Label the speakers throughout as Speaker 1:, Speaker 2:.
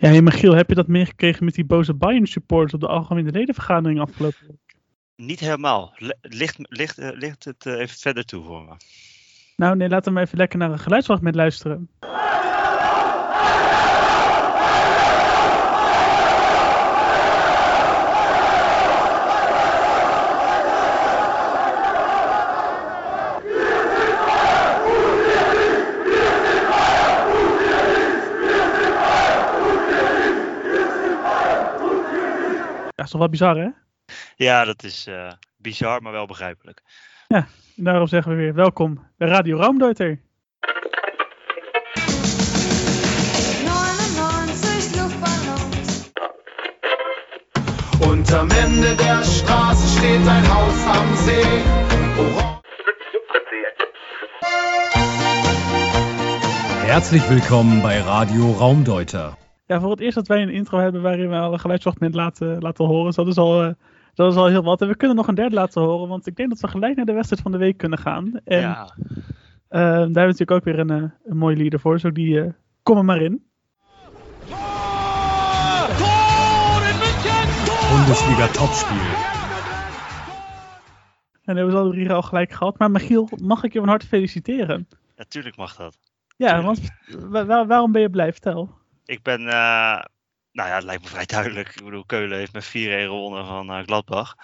Speaker 1: Ja, hey Michiel, heb je dat meegekregen met die boze Bayern supporters op de algemene ledenvergadering afgelopen week?
Speaker 2: Niet helemaal. Li- Ligt, ligt, eh, ligt het eh, even verder toe voor me.
Speaker 1: Nou nee, laten we maar even lekker naar een geluidsfragment luisteren. Ja, is toch wel bizar hè?
Speaker 2: Ja, dat is eh, bizar, maar wel begrijpelijk.
Speaker 1: En daarom zeggen we weer welkom bij Radio Raumdeuter.
Speaker 3: 99 Luftballons.
Speaker 4: Und am Ende der Straße steht ein Haus am See. Orange
Speaker 5: Herzlich willkommen bei Radio Raumdeuter.
Speaker 1: Ja, voor het eerst dat wij een intro hebben waarin we al een geluidsfragment laten, laten horen. Dus dat is, al, eh, dat is al heel wat. En we kunnen nog een derde laten horen, want ik denk dat we gelijk naar de wedstrijd van de week kunnen gaan. En
Speaker 2: ja.
Speaker 1: eh, daar hebben we natuurlijk ook weer een, eh, een mooie lieder voor. Ook die, eh kom er maar in.
Speaker 5: Bundesliga Topspiel.
Speaker 1: En hebben we alle drie al gelijk gehad. Maar Michiel, mag ik je van harte feliciteren?
Speaker 2: Natuurlijk mag dat.
Speaker 1: Ja, want wa- wa- waarom ben je blij? Vertel.
Speaker 2: Ik ben, eh, nou ja, het lijkt me vrij duidelijk. Ik bedoel, Keulen heeft met 4-1 gewonnen van eh, Gladbach.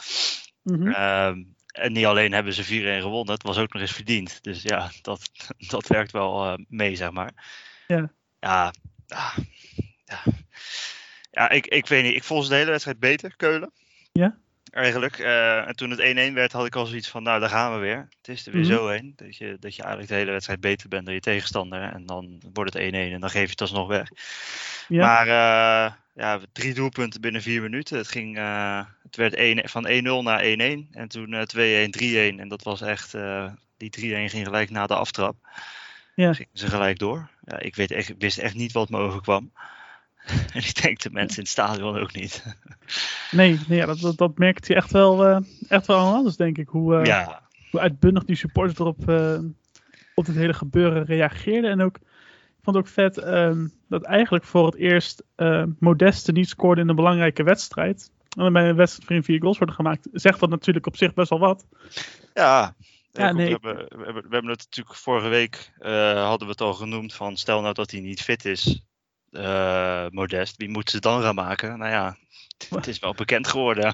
Speaker 1: Mhm.
Speaker 2: Ehm, en niet alleen hebben ze 4-1 gewonnen, het was ook nog eens verdiend. Dus ja, dat, dat werkt wel eh, mee, zeg maar.
Speaker 1: Ja.
Speaker 2: Ja, ja. ja ik, ik weet niet. Ik ze de hele wedstrijd beter, Keulen.
Speaker 1: Ja?
Speaker 2: Eigenlijk. eh, en toen het 1-1 werd, had ik al zoiets van, nou, daar gaan we weer. Het is er weer
Speaker 1: Mhm.
Speaker 2: zo heen. Dat je, dat je eigenlijk de hele wedstrijd beter bent dan je tegenstander. En dan wordt het 1-1 en dan geef je het alsnog weg.
Speaker 1: Ja.
Speaker 2: Maar eh, ja, drie doelpunten binnen vier minuten. Het, ging, eh, het werd 1, van 1-0 naar 1-1. En toen eh 2-1, 3-1. En dat was echt, die 3-1 ging gelijk na de aftrap.
Speaker 1: Ja.
Speaker 2: Gingen ze gelijk door. Ja, ik weet echt, ik wist echt niet wat me overkwam. En ik denk de mensen in het stadion ook niet.
Speaker 1: Nee, nee ja, dat, dat, dat merkt je echt wel, eh, echt wel aan alles, denk ik. Hoe, eh,
Speaker 2: ja,
Speaker 1: hoe uitbundig die supporters erop eh, op dit hele gebeuren reageerden. En ook, ik vond het ook vet ehm, dat eigenlijk voor het eerst eh, Modeste niet scoorde in een belangrijke wedstrijd. En dan bij een wedstrijd waarin vier goals worden gemaakt, zegt dat natuurlijk op zich best wel wat.
Speaker 2: ja.
Speaker 1: Ja, nee,
Speaker 2: we, hebben, we, hebben, we hebben het natuurlijk vorige week eh, hadden we het al genoemd van stel nou dat hij niet fit is, eh, Modest, wie moet ze dan gaan maken? Nou ja, het is wel bekend geworden.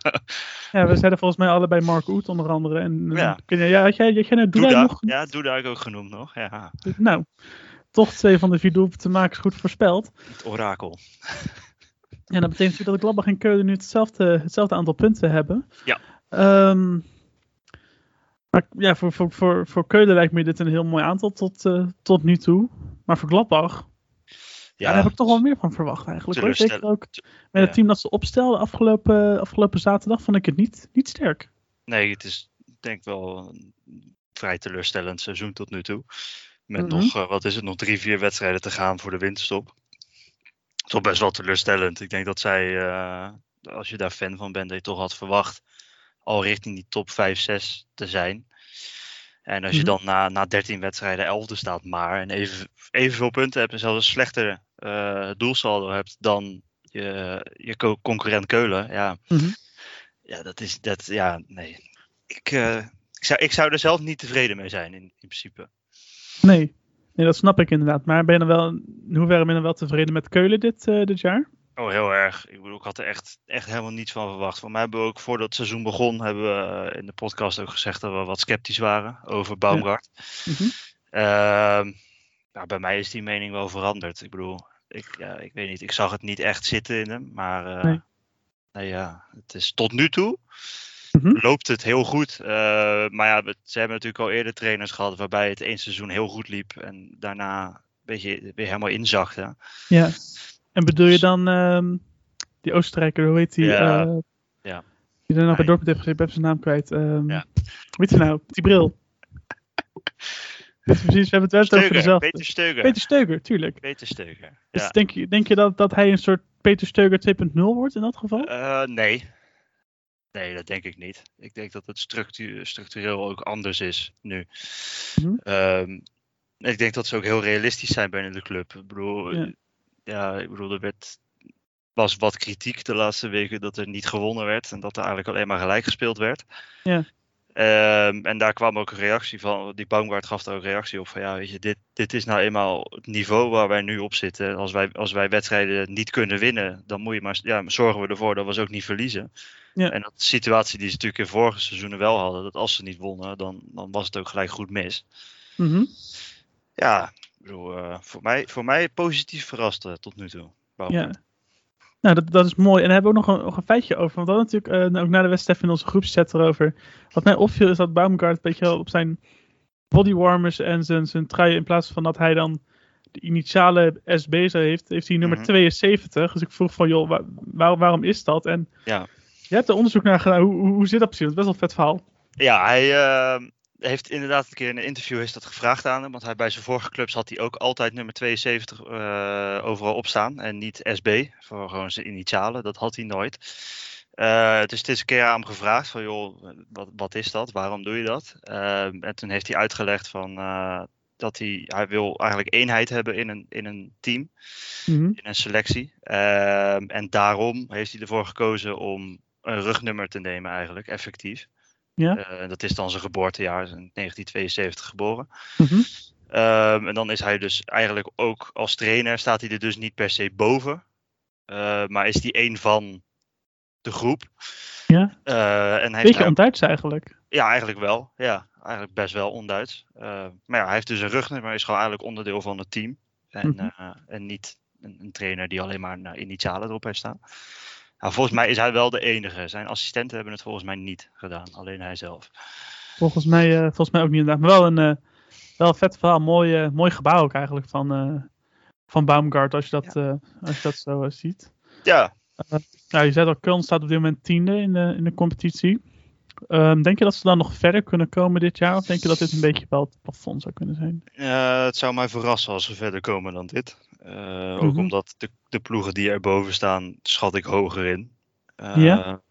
Speaker 1: Ja, we zeiden volgens mij allebei Mark Oet onder andere. En, eh,
Speaker 2: Ja.
Speaker 1: ja, had jij, had jij nou Doeda, nog?
Speaker 2: ja, heb ik ook genoemd nog. Ja,
Speaker 1: Nou, toch twee van de vier doelpuntenmakers goed voorspeld.
Speaker 2: het orakel.
Speaker 1: Ja, dat betekent natuurlijk dat Gladbach en Keulen nu hetzelfde, hetzelfde aantal punten hebben.
Speaker 2: Ja.
Speaker 1: Ehm, maar ja, voor, voor, voor, voor Keulen lijkt me dit een heel mooi aantal tot, eh, tot nu toe. Maar voor Gladbach, ja, daar heb ik toch wel meer van verwacht eigenlijk. Hoor. Zeker ook met het team dat ze opstelden afgelopen, afgelopen zaterdag vond ik het niet, niet sterk.
Speaker 2: Nee, het is denk ik wel een vrij teleurstellend seizoen tot nu toe. Met
Speaker 1: Mhm.
Speaker 2: nog, eh, wat is het, nog drie, vier wedstrijden te gaan voor de winterstop. Toch best wel teleurstellend. Ik denk dat zij, eh, als je daar fan van bent, dat je toch had verwacht al richting die top 5, 6 te zijn. En als je
Speaker 1: Mhm.
Speaker 2: dan na, na 13 wedstrijden 11e staat maar en even, evenveel punten hebt en zelfs een slechter eh, doelsaldo hebt dan je, je co- concurrent Keulen, ja,
Speaker 1: Mhm.
Speaker 2: ja, dat is, dat, ja, nee. Ik, eh, ik, zou, ik zou er zelf niet tevreden mee zijn, in, in principe.
Speaker 1: Nee. nee, dat snap ik inderdaad. Maar ben je dan wel, in hoeverre ben je dan wel tevreden met Keulen dit, eh, dit jaar?
Speaker 2: Oh, heel erg. Ik bedoel, ik had er echt, echt helemaal niets van verwacht. Voor mij hebben we ook voordat het seizoen begon, hebben we eh, in de podcast ook gezegd dat we wat sceptisch waren over Baumgart.
Speaker 1: Mhm.
Speaker 2: Ehm, nou, bij mij is die mening wel veranderd. Ik bedoel, ik, ja, ik weet niet, ik zag het niet echt zitten in hem, maar eh,
Speaker 1: Nee.
Speaker 2: nee, ja, het is tot nu toe
Speaker 1: Mhm.
Speaker 2: loopt het heel goed. Eh, maar ja, we- ze hebben natuurlijk al eerder trainers gehad waarbij het één seizoen heel goed liep en daarna een beetje weer helemaal inzakte.
Speaker 1: Ja. En bedoel je dan ehm, die Oostenrijker, hoe heet die?
Speaker 2: Ja.
Speaker 1: eh,
Speaker 2: Ja.
Speaker 1: Die nog bij
Speaker 2: Nee.
Speaker 1: Dortmund heeft gezeten, ik ben zijn naam kwijt. Ehm
Speaker 2: Ja.
Speaker 1: Hoe heet hij nou? Die bril. Dus precies, we hebben het wel over
Speaker 2: Steuger,
Speaker 1: dezelfde.
Speaker 2: Peter Steuger.
Speaker 1: Peter Steuger, tuurlijk.
Speaker 2: Peter Steuger.
Speaker 1: Dus
Speaker 2: Ja.
Speaker 1: denk, je, denk je dat, dat hij een soort Peter Steuger 2.0 wordt in dat geval?
Speaker 2: Eh, nee. Nee, dat denk ik niet. Ik denk dat het structu- structureel ook anders is nu.
Speaker 1: Mhm.
Speaker 2: Ehm, ik denk dat ze ook heel realistisch zijn binnen de club. Ik bedoel,
Speaker 1: Ja.
Speaker 2: Ja. ik bedoel, er werd was wat kritiek de laatste weken dat er niet gewonnen werd en dat er eigenlijk alleen maar gelijk gespeeld werd.
Speaker 1: Ja.
Speaker 2: Ehm, en daar kwam ook een reactie van, die Baumgart gaf daar ook reactie op van ja, weet je, dit, dit is nou eenmaal het niveau waar wij nu op zitten. Als wij, als wij wedstrijden niet kunnen winnen, dan moet je maar, ja, zorgen we ervoor dat we ze ook niet verliezen.
Speaker 1: Ja.
Speaker 2: En dat is de situatie die ze natuurlijk in vorige seizoenen wel hadden, dat als ze niet wonnen, dan, dan was het ook gelijk goed mis.
Speaker 1: Mhm.
Speaker 2: Ja, ik bedoel, eh, voor, mij, voor mij positief verrast eh, tot nu toe.
Speaker 1: Ja. Nou, dat, dat is mooi. En daar hebben we ook nog een, nog een feitje over. Want hadden natuurlijk eh, ook na de wedstrijd in onze groepschat erover. Wat mij opviel is dat Baumgart een beetje op zijn bodywarmers en zijn, zijn trui, in plaats van dat hij dan de initiale SB zo heeft, heeft hij nummer
Speaker 2: Mhm.
Speaker 1: 72. Dus ik vroeg van, joh, waar, waar- waarom is dat? En
Speaker 2: Ja.
Speaker 1: je hebt er onderzoek naar gedaan. Hoe, hoe, hoe zit dat precies? Dat is best wel een vet verhaal.
Speaker 2: Ja, hij heeft inderdaad een keer in een interview heeft dat gevraagd aan hem. Want hij bij zijn vorige clubs had hij ook altijd nummer 72 eh, overal opstaan. En niet SB, voor gewoon zijn initialen. Dat had hij nooit. Eh, dus het is een keer aan hem gevraagd van joh, wat, wat is dat? Waarom doe je dat? Ehm, en toen heeft hij uitgelegd van eh, dat hij, hij wil eigenlijk eenheid hebben in een, in een team
Speaker 1: Mhm.
Speaker 2: in een selectie. Ehm, en daarom heeft hij ervoor gekozen om een rugnummer te nemen eigenlijk, effectief.
Speaker 1: Ja.
Speaker 2: Eh, dat is dan zijn geboortejaar, in 1972 geboren.
Speaker 1: Mhm.
Speaker 2: Ehm, en dan is hij dus eigenlijk ook als trainer, staat hij er dus niet per se boven. Eh, maar is hij één van de groep.
Speaker 1: Ja.
Speaker 2: Eh, en
Speaker 1: Beetje onduits eigenlijk.
Speaker 2: ja, eigenlijk wel. Ja, eigenlijk best wel onduits. Eh, maar ja, hij heeft dus een rugnummer, is gewoon eigenlijk onderdeel van het team. En,
Speaker 1: Mhm.
Speaker 2: en niet een, een trainer die alleen maar nou, initialen erop heeft staan. Nou, volgens mij is hij wel de enige. Zijn assistenten hebben het volgens mij niet gedaan, alleen hij zelf.
Speaker 1: Volgens mij, eh, volgens mij ook niet inderdaad. Maar wel een, eh, wel een vet verhaal. Mooi, eh, mooi gebouw ook eigenlijk van, eh, van Baumgart. Als je dat, eh, als je dat zo ziet.
Speaker 2: Ja,
Speaker 1: Nou, je zei al, Köln staat op dit moment tiende in de, in de competitie. Ehm, denk je dat ze dan nog verder kunnen komen dit jaar? Of denk je dat dit een beetje wel het plafond zou kunnen zijn?
Speaker 2: eh, het zou mij verrassen als we verder komen dan dit. Eh, Ook
Speaker 1: Mhm.
Speaker 2: omdat de, de ploegen die erboven staan, schat ik hoger in.
Speaker 1: Ja?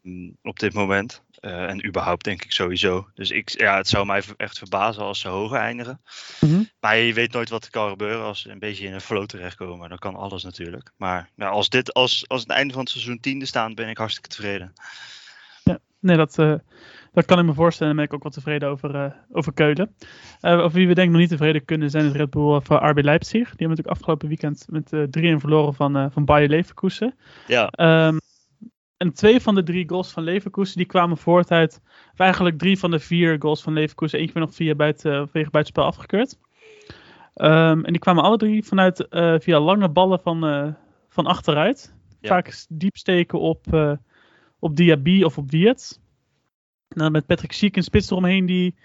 Speaker 2: Op dit moment. Eh, en überhaupt denk ik sowieso. Dus ik, ja, het zou mij echt verbazen als ze hoger eindigen.
Speaker 1: Mhm.
Speaker 2: Maar je weet nooit wat er kan gebeuren als ze een beetje in een flow terechtkomen. Dan kan alles natuurlijk. Maar ja, als dit als, als het einde van het seizoen tiende staan, ben ik hartstikke tevreden.
Speaker 1: Nee, dat, dat kan ik me voorstellen. En ben ik ook wel tevreden over, eh, over Keulen. Eh, over wie we denk ik nog niet tevreden kunnen zijn, is Red Bull eh, voor RB Leipzig. Die hebben natuurlijk afgelopen weekend met eh 3-1 verloren van, eh van Bayer Leverkusen.
Speaker 2: Ja,
Speaker 1: Ehm, en twee van de drie goals van Leverkusen die kwamen voort uit, of eigenlijk drie van de vier goals van Leverkusen, eentje werd nog via buiten, vanwege buitenspel afgekeurd. Ehm, en die kwamen alle drie vanuit, eh, via lange ballen van, eh, van achteruit.
Speaker 2: Ja.
Speaker 1: Vaak diep steken op, eh op Diaby of op Wiert. Dan met Patrick Schiek een spits eromheen die,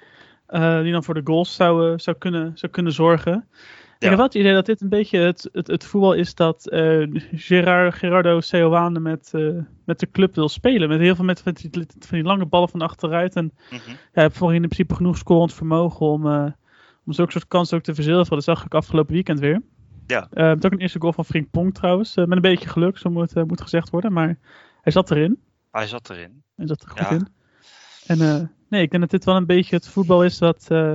Speaker 1: eh, die dan voor de goals zou, eh, zou, kunnen, zou kunnen zorgen. Ik
Speaker 2: Ja.
Speaker 1: heb wel het idee dat dit een beetje het, het, het voetbal is dat eh, Gerard, Gerardo Seoane met, met de club wil spelen. Met heel veel met, van die, van die lange ballen van achteruit. En
Speaker 2: mhm.
Speaker 1: ja, heb voorin in principe genoeg scorend vermogen om, om zulke soort kansen ook te verzilveren. Dat zag ik afgelopen weekend weer.
Speaker 2: Ja.
Speaker 1: Het ook een eerste goal van Frink Pong trouwens. met een beetje geluk, zo moet, moet gezegd worden. Maar hij zat erin.
Speaker 2: hij zat erin.
Speaker 1: Hij zat er goed
Speaker 2: Ja.
Speaker 1: in. En eh, nee, ik denk dat dit wel een beetje het voetbal is wat, eh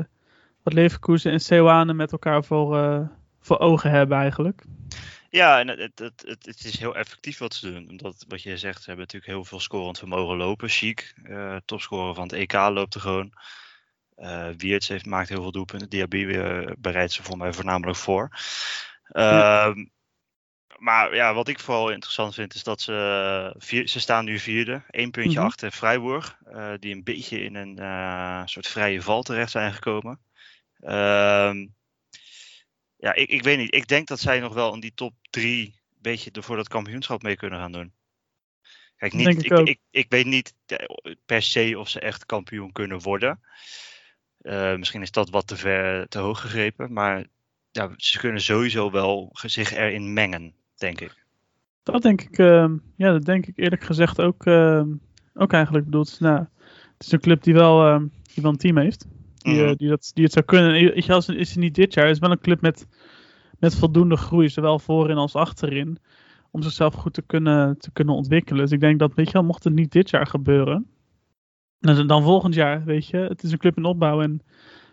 Speaker 1: wat Leverkusen en Seoane met elkaar voor, eh, voor ogen hebben eigenlijk.
Speaker 2: Ja, en het, het, het, is heel effectief wat ze doen. Omdat, wat je zegt, ze hebben natuurlijk heel veel scorend vermogen lopen. Chic, topscorer van het EK, loopt er gewoon. Eh Wiertz heeft, maakt heel veel doelpunten. Diaby bereidt ze voor mij voornamelijk voor. Ehm, Maar ja, wat ik vooral interessant vind, is dat ze, vier, ze staan nu vierde. één puntje
Speaker 1: Mhm.
Speaker 2: achter Freiburg. eh, die een beetje in een eh, soort vrije val terecht zijn gekomen. Ehm, ja, ik, ik weet niet. Ik denk dat zij nog wel in die top drie een beetje voor dat kampioenschap mee kunnen gaan doen. Kijk, niet,
Speaker 1: ik
Speaker 2: ik, ik, ik weet niet eh, per se of ze echt kampioen kunnen worden. Eh, misschien is dat wat te, ver, te hoog gegrepen. Maar ja, ze kunnen sowieso wel zich erin mengen, denk ik.
Speaker 1: Dat denk ik, ehm, ja, dat denk ik eerlijk gezegd ook, ehm, ook eigenlijk bedoeld. Nou, het is een club die wel, ehm, die wel een team heeft. Die, eh,
Speaker 2: Mhm.
Speaker 1: die, dat, die het zou kunnen. Je, als, is het niet dit jaar. Het is wel een club met, met voldoende groei, zowel voorin als achterin. Om zichzelf goed te kunnen, te kunnen ontwikkelen. Dus ik denk dat, weet je wel, mocht het niet dit jaar gebeuren. Dan, dan volgend jaar, weet je. Het is een club in opbouw en,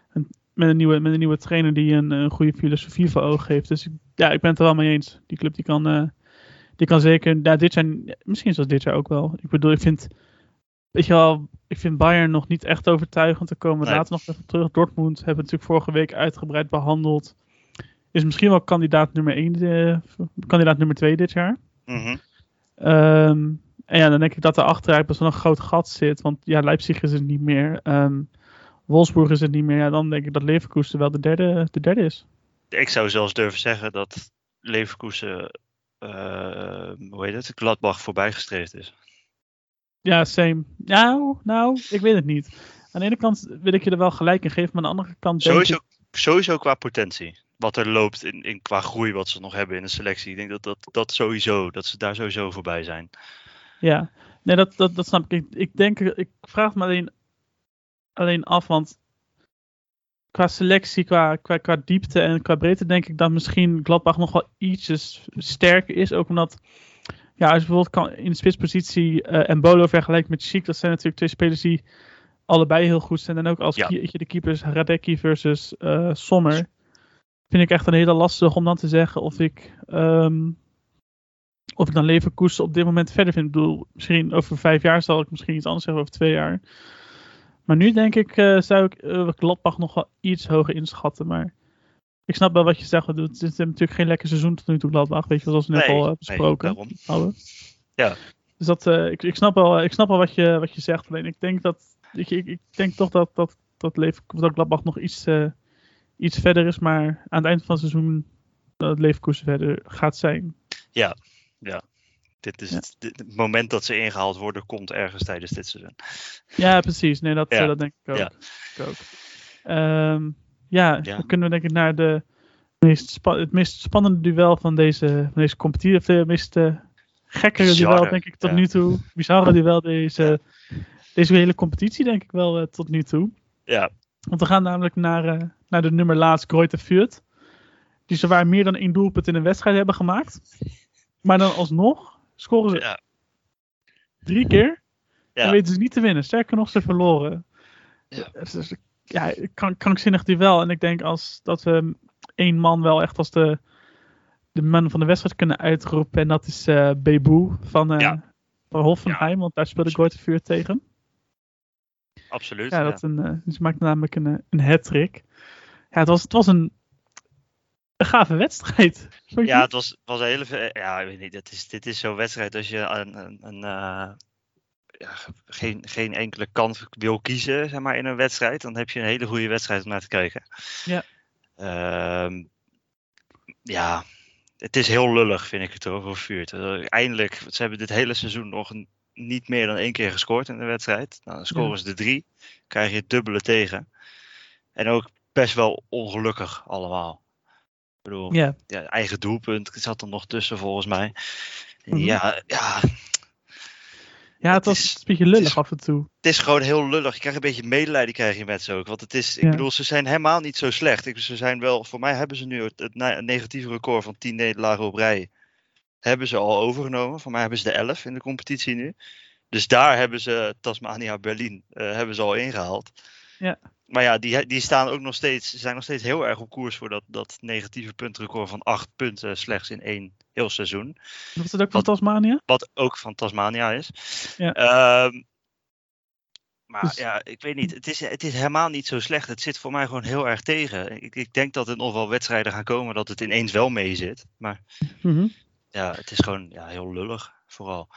Speaker 1: en met, een nieuwe, met een nieuwe trainer die een, een goede filosofie voor ogen heeft. Dus ik- ja, ik ben het er wel mee eens. Die club die kan, eh, die kan zeker, dit jaar, misschien zelfs dit jaar ook wel. Ik bedoel, ik vind, weet je wel, ik vind Bayern nog niet echt overtuigend te komen.
Speaker 2: Nee.
Speaker 1: Later nog even terug. Dortmund hebben we natuurlijk vorige week uitgebreid behandeld. Is misschien wel kandidaat nummer 1, kandidaat nummer 2 dit jaar.
Speaker 2: Mhm.
Speaker 1: Ehm, en ja, dan denk ik dat er achteruit best wel een groot gat zit. Want ja, Leipzig is het niet meer. Ehm Wolfsburg is het niet meer. Ja, dan denk ik dat Leverkusen wel de derde, de derde is.
Speaker 2: Ik zou zelfs durven zeggen dat Leverkusen, eh, hoe heet het, Gladbach voorbijgestreefd is.
Speaker 1: Ja, same. Nou, nou, ik weet het niet. Aan de ene kant wil ik je er wel gelijk in geven, maar aan de andere kant denk
Speaker 2: Sowieso,
Speaker 1: ik...
Speaker 2: sowieso qua potentie. Wat er loopt in, in qua groei wat ze nog hebben in de selectie. Ik denk dat dat, dat sowieso, dat ze daar sowieso voorbij zijn.
Speaker 1: Ja, nee, dat, dat, dat snap ik. ik. Ik denk, ik vraag me alleen, alleen af, want qua selectie, qua, qua, qua diepte en qua breedte denk ik dat misschien Gladbach nog wel ietsjes sterker is. Ook omdat, ja, als je bijvoorbeeld kan, in de spitspositie eh en Bolo vergelijkt met Chic, dat zijn natuurlijk twee spelers die allebei heel goed zijn. En ook als
Speaker 2: Ja.
Speaker 1: kie- de keepers Radecki versus eh, Sommer, vind ik echt een hele lastig om dan te zeggen of ik, ehm, of ik dan Leverkusen op dit moment verder vind. Ik bedoel, misschien over vijf jaar zal ik misschien iets anders zeggen, over twee jaar. Maar nu denk ik, eh, zou ik eh, Gladbach nog wel iets hoger inschatten. Maar ik snap wel wat je zegt. want Het is natuurlijk geen lekker seizoen tot nu toe, Gladbach. Weet je, zoals we net
Speaker 2: Nee,
Speaker 1: al uh, besproken hadden.
Speaker 2: Ja.
Speaker 1: Dus dat, eh, ik, ik snap wel, ik snap wel wat, je, wat je zegt. Alleen ik denk dat, ik, ik, ik denk toch dat, dat, dat, Lever, dat Gladbach nog iets, eh, iets verder is. Maar aan het eind van het seizoen dat Leverkusen verder gaat zijn.
Speaker 2: Dit is
Speaker 1: Ja.
Speaker 2: het, dit- het moment dat ze ingehaald worden, komt ergens tijdens dit seizoen.
Speaker 1: Ja, precies. Nee, dat,
Speaker 2: Ja.
Speaker 1: eh, dat denk ik ook.
Speaker 2: Ja.
Speaker 1: Ik ook. Ehm, ja,
Speaker 2: Ja.
Speaker 1: dan kunnen we denk ik naar de meest het meest spannende duel van deze, van deze competitie. Of de meest eh, gekkere
Speaker 2: Bizarre,
Speaker 1: duel, denk ik, tot
Speaker 2: ja.
Speaker 1: nu toe. Bizarre duel deze, deze hele competitie, denk ik wel, eh, tot nu toe.
Speaker 2: Ja,
Speaker 1: Want we gaan namelijk naar, eh, naar de nummer laatst, Greuther Fürth. Die zowaar meer dan één doelpunt in een wedstrijd hebben gemaakt. Maar dan alsnog scoren ze
Speaker 2: ja,
Speaker 1: drie keer.
Speaker 2: Ja.
Speaker 1: En weten ze niet te winnen. Sterker nog, ze verloren.
Speaker 2: Ja.
Speaker 1: Het is- ja, kan, krankzinnig duel. En ik denk als, dat we één man wel echt als de, de man van de wedstrijd kunnen uitroepen. En dat is eh Bebu van,
Speaker 2: Ja.
Speaker 1: van Hoffenheim. Want daar speelde Fürth tegen.
Speaker 2: absoluut.
Speaker 1: Ja, dat een, eh, dus ze maakte namelijk een, een hat-trick. Ja, het was, het was een, een gave wedstrijd.
Speaker 2: Ja, het was, was een hele. ve- Ja, ik weet niet. Het is, dit is zo'n wedstrijd als je een, een, een, eh, ja, geen, geen enkele kant wil kiezen zeg maar, in een wedstrijd. Dan heb je een hele goede wedstrijd om naar te kijken.
Speaker 1: Ja.
Speaker 2: Ehm, ja, het is heel lullig, vind ik het hoor, voor Vuurt. Eh, Eindelijk, ze hebben dit hele seizoen nog een- niet meer dan één keer gescoord in de wedstrijd. Nou, dan scoren
Speaker 1: Ja.
Speaker 2: ze de drie, krijg je het dubbele tegen. En ook best wel ongelukkig allemaal. Bedoel,
Speaker 1: ja.
Speaker 2: ja, eigen doelpunt zat er nog tussen volgens mij.
Speaker 1: Mhm.
Speaker 2: Ja, ja,
Speaker 1: ja, het
Speaker 2: het
Speaker 1: was
Speaker 2: is-
Speaker 1: een beetje lullig
Speaker 2: is-
Speaker 1: af en toe.
Speaker 2: het is gewoon heel lullig. Je krijgt een beetje medelijden krijg je met ze ook. Want het is, ik
Speaker 1: Ja.
Speaker 2: bedoel, ze zijn helemaal niet zo slecht. Ik, ze zijn wel, voor mij hebben ze nu het, het ne- negatieve record van 10 nederlagen op rij. Hebben ze al overgenomen. Voor mij hebben ze de 11 in de competitie nu. Dus daar hebben ze Tasmania Berlin eh, hebben ze al ingehaald.
Speaker 1: Ja.
Speaker 2: Maar ja, die, die staan ook nog steeds, ze zijn nog steeds heel erg op koers voor dat, dat negatieve puntenrecord van 8 punten slechts in één heel seizoen.
Speaker 1: Was het ook van
Speaker 2: Wat-
Speaker 1: Tasmania?
Speaker 2: Wat ook van Tasmania is.
Speaker 1: Ja.
Speaker 2: Ehm, maar
Speaker 1: Dus-
Speaker 2: ja, ik weet niet. Het is, het is helemaal niet zo slecht. Het zit voor mij gewoon heel erg tegen. Ik, ik denk dat er nog wel wedstrijden gaan komen dat het ineens wel mee zit. Maar
Speaker 1: Mhm.
Speaker 2: ja, het is gewoon ja, heel lullig. Vooral.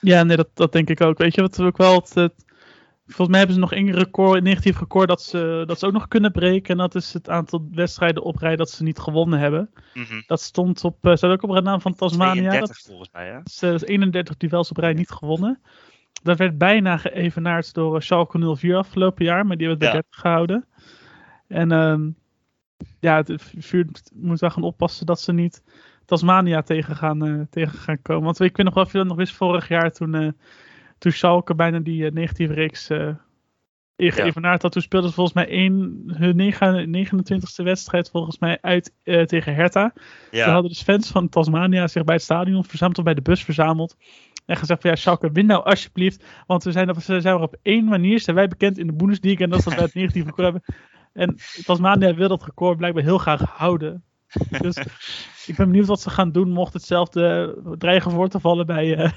Speaker 1: Ja, nee, dat, dat denk ik ook. Weet je wat ook wel het, het- Volgens mij hebben ze nog één record, een negatief record dat ze, dat ze ook nog kunnen breken. En dat is het aantal wedstrijden op rij dat ze niet gewonnen hebben.
Speaker 2: Mhm.
Speaker 1: Dat stond op, eh staat ook op de naam van Tasmania.
Speaker 2: 32
Speaker 1: Dat
Speaker 2: volgens mij, hè?
Speaker 1: dat is 31 duels op rij niet gewonnen. Dat werd bijna geëvenaard door eh, Schalke 04 afgelopen jaar, maar die hebben het bij
Speaker 2: Ja.
Speaker 1: 30 gehouden. En ehm, ja, het vuur moet wel gaan oppassen dat ze niet Tasmania tegen gaan, eh, tegen gaan komen. Want ik weet nog wel veel nog eens vorig jaar toen, toen Schalke bijna die eh, negatieve reeks eh geëvenaard had. Toen speelden ze volgens mij één, hun negen- 29e wedstrijd volgens mij uit eh, tegen Hertha. Toen
Speaker 2: Ja,
Speaker 1: hadden dus fans van Tasmania zich bij het stadion verzameld of bij de bus verzameld. En gezegd van ja, Schalke, win nou alsjeblieft. Want we zijn, op, we zijn er op één manier, zijn wij bekend in de Bundesliga. En dat is dat wij het negatieve record hebben. En Tasmania wil dat record blijkbaar heel graag houden. Dus Ik ben benieuwd wat ze gaan doen mocht hetzelfde dreigen voor te vallen bij, uh,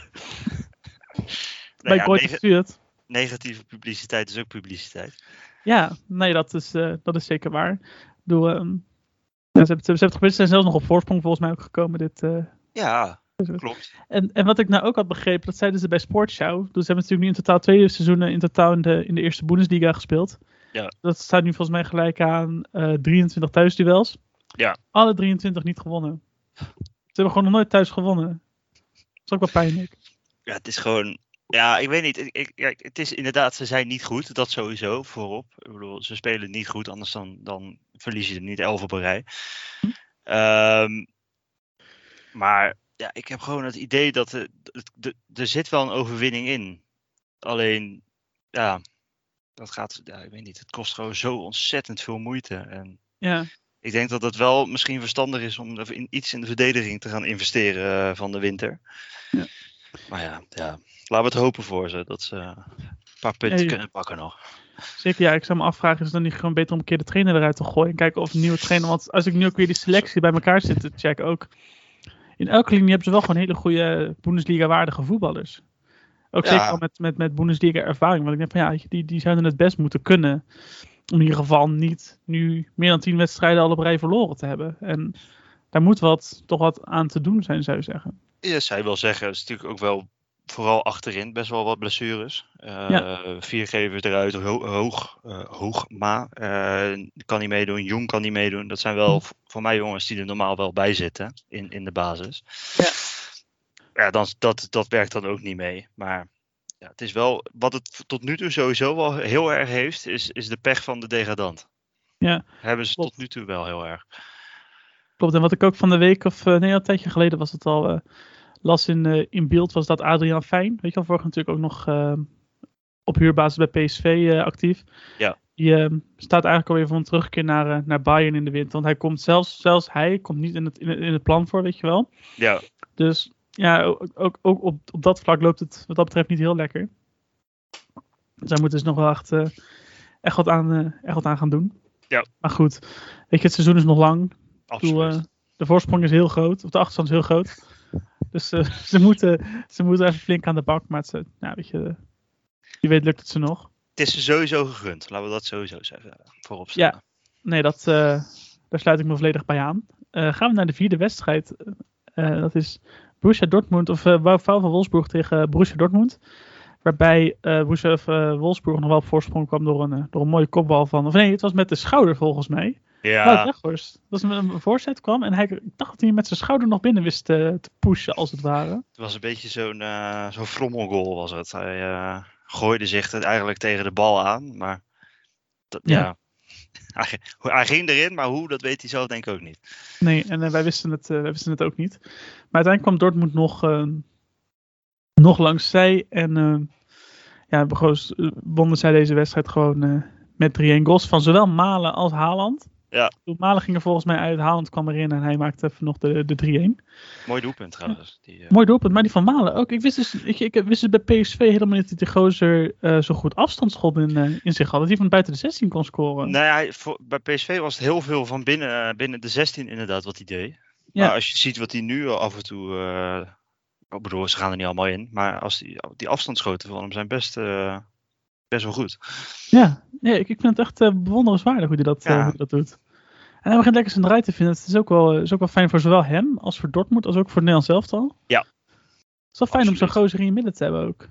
Speaker 2: Nou
Speaker 1: bij
Speaker 2: ja,
Speaker 1: Stuurt.
Speaker 2: negatieve publiciteit is ook publiciteit.
Speaker 1: Ja, nee, dat is, eh, dat is zeker waar. Ehm, ja, ze, hebben, het- ze hebben het geprobeerd. Ze zijn zelfs nog op voorsprong volgens mij ook gekomen. Dit, eh.
Speaker 2: Ja, klopt.
Speaker 1: en, en wat ik nou ook had begrepen, dat zeiden ze bij Sportshow. Dus ze hebben natuurlijk nu in totaal twee seizoenen in totaal in de, in de eerste Bundesliga gespeeld.
Speaker 2: Ja.
Speaker 1: Dat staat nu volgens mij gelijk aan eh 23 thuisduels.
Speaker 2: Ja.
Speaker 1: Alle 23 niet gewonnen. Ze hebben gewoon nog nooit thuis gewonnen. Dat is ook wel pijnlijk.
Speaker 2: Ja, het is gewoon. Ja, ik weet niet. Ik, ik, ja, het is inderdaad, ze zijn niet goed. Dat sowieso voorop. Ik bedoel, ze spelen niet goed, anders dan, dan verlies je er niet elf op een rij. Ehm, maar ja, ik heb gewoon het idee dat er, er zit wel een overwinning in. Alleen, ja, dat gaat, ja, ik weet niet. Het kost gewoon zo ontzettend veel moeite. En
Speaker 1: Ja.
Speaker 2: ik denk dat het wel misschien verstandig is om in, iets in de verdediging te gaan investeren eh, van de winter.
Speaker 1: Ja.
Speaker 2: Maar ja, ja, laten we het hopen voor ze dat ze een paar punten kunnen pakken nog.
Speaker 1: Zeker, ja. Ik zou me afvragen, is het dan niet gewoon beter om een keer de trainer eruit te gooien? En kijken of een nieuwe trainer... Want als ik nu ook weer die selectie bij elkaar zit te checken ook... In elke linie hebben ze wel gewoon hele goede Bundesliga-waardige voetballers. Ook
Speaker 2: Ja.
Speaker 1: zeker al met, met, met Bundesliga-ervaring. Want ik denk van ja, die, die zouden het best moeten kunnen. Om in ieder geval niet nu meer dan tien wedstrijden al op rij verloren te hebben. En daar moet wat, toch wat aan te doen zijn, zou je zeggen.
Speaker 2: Ja, zij wil zeggen, het is natuurlijk ook wel vooral achterin best wel wat blessures. Eh Viergever eruit, ho hoog, Hoogma eh, kan niet meedoen, Jong kan niet meedoen. Dat zijn wel v- voor mij jongens die er normaal wel bij zitten in, in de basis.
Speaker 1: Ja.
Speaker 2: Ja, dan, dat, dat werkt dan ook niet mee. Maar ja, het is wel, wat het tot nu toe sowieso wel heel erg heeft, is, is de pech van de degradant.
Speaker 1: Ja,
Speaker 2: Hebben ze
Speaker 1: klopt.
Speaker 2: tot nu toe wel heel erg.
Speaker 1: Klopt, en wat ik ook van de week, of nee, een tijdje geleden was het al, las in, eh, in beeld, was dat Adriaan Fijn, weet je wel, vorig natuurlijk ook nog eh, op huurbasis bij PSV eh, actief.
Speaker 2: Ja.
Speaker 1: Die eh, staat eigenlijk alweer voor een terugkeer naar, eh, naar Bayern in de winter, want hij komt zelfs, zelfs hij komt niet in het, in het, in het plan voor, weet je wel.
Speaker 2: Ja,
Speaker 1: Dus ja, ook, ook, ook op, op dat vlak loopt het wat dat betreft niet heel lekker. Dus daar moeten ze nog wel echt, echt, wat aan, echt wat aan gaan doen.
Speaker 2: Ja.
Speaker 1: Maar goed, weet je, het seizoen is nog lang.
Speaker 2: Absoluut.
Speaker 1: bedoel, de voorsprong is heel groot, of de achterstand is heel groot. Dus eh, ze, moeten, ze moeten even flink aan de bak, maar het, is, eh, nou, weet je, wie weet lukt het ze nog.
Speaker 2: Het is ze sowieso gegund, laten we dat sowieso zeggen. Voorop
Speaker 1: Ja.
Speaker 2: stellen.
Speaker 1: Nee, dat, eh, daar sluit ik me volledig bij aan. Eh, gaan we naar de vierde wedstrijd. Eh, dat is Borussia Dortmund, of uh, van Wolfsburg tegen Borussia Dortmund. Waarbij eh Borussia eh, Wolfsburg nog wel op voorsprong kwam door een, eh, door een mooie kopbal van... Of nee, het was met de schouder volgens mij.
Speaker 2: Ja,
Speaker 1: Weghorst. Dat was een voorzet kwam en hij, ik dacht dat hij met zijn schouder nog binnen wist te, te pushen, als het ware.
Speaker 2: Het was een beetje zo'n eh zo'n frommelgoal was het. Hij eh, gooide zich het eigenlijk tegen de bal aan, maar dat,
Speaker 1: Ja.
Speaker 2: ja. Hij, ging- hij ging erin, maar hoe, dat weet hij zelf denk ik ook niet.
Speaker 1: Nee, en eh, wij, wisten het, wij wisten het ook niet. Maar uiteindelijk kwam Dortmund nog, nog langs zij. En ja, wonnen zij deze wedstrijd gewoon met 3-1 goals van zowel Malen als Haaland.
Speaker 2: Ja.
Speaker 1: Toen Malen ging er volgens mij uit, Haaland kwam erin en hij maakte even nog de, de 3-1.
Speaker 2: Mooi doelpunt trouwens. Die, eh,
Speaker 1: Mooi doelpunt, maar die van Malen ook. Ik wist dus, ik, ik wist dus bij PSV helemaal niet dat die gozer eh, zo goed afstandsschot in, eh, in zich had. Dat hij van buiten de 16 kon scoren.
Speaker 2: nou ja, voor, bij PSV was het heel veel van binnen, binnen de 16 inderdaad wat hij deed.
Speaker 1: Ja.
Speaker 2: Maar als je ziet wat hij nu af en toe... eh, ik bedoel, ze gaan er niet allemaal in. Maar als die, die afstandsschoten van hem zijn best, eh, best wel goed.
Speaker 1: Ja, nee, ik, ik vind het echt eh, bewonderenswaardig hoe hij dat, eh,
Speaker 2: Ja.
Speaker 1: hoe hij dat doet. En hij begint lekker zijn draai te vinden. Het is ook, wel, eh, is ook wel fijn voor zowel hem als voor Dortmund als ook voor het Nederlands elftal.
Speaker 2: Ja.
Speaker 1: Het is wel fijn om zo'n gozer in je midden te hebben ook.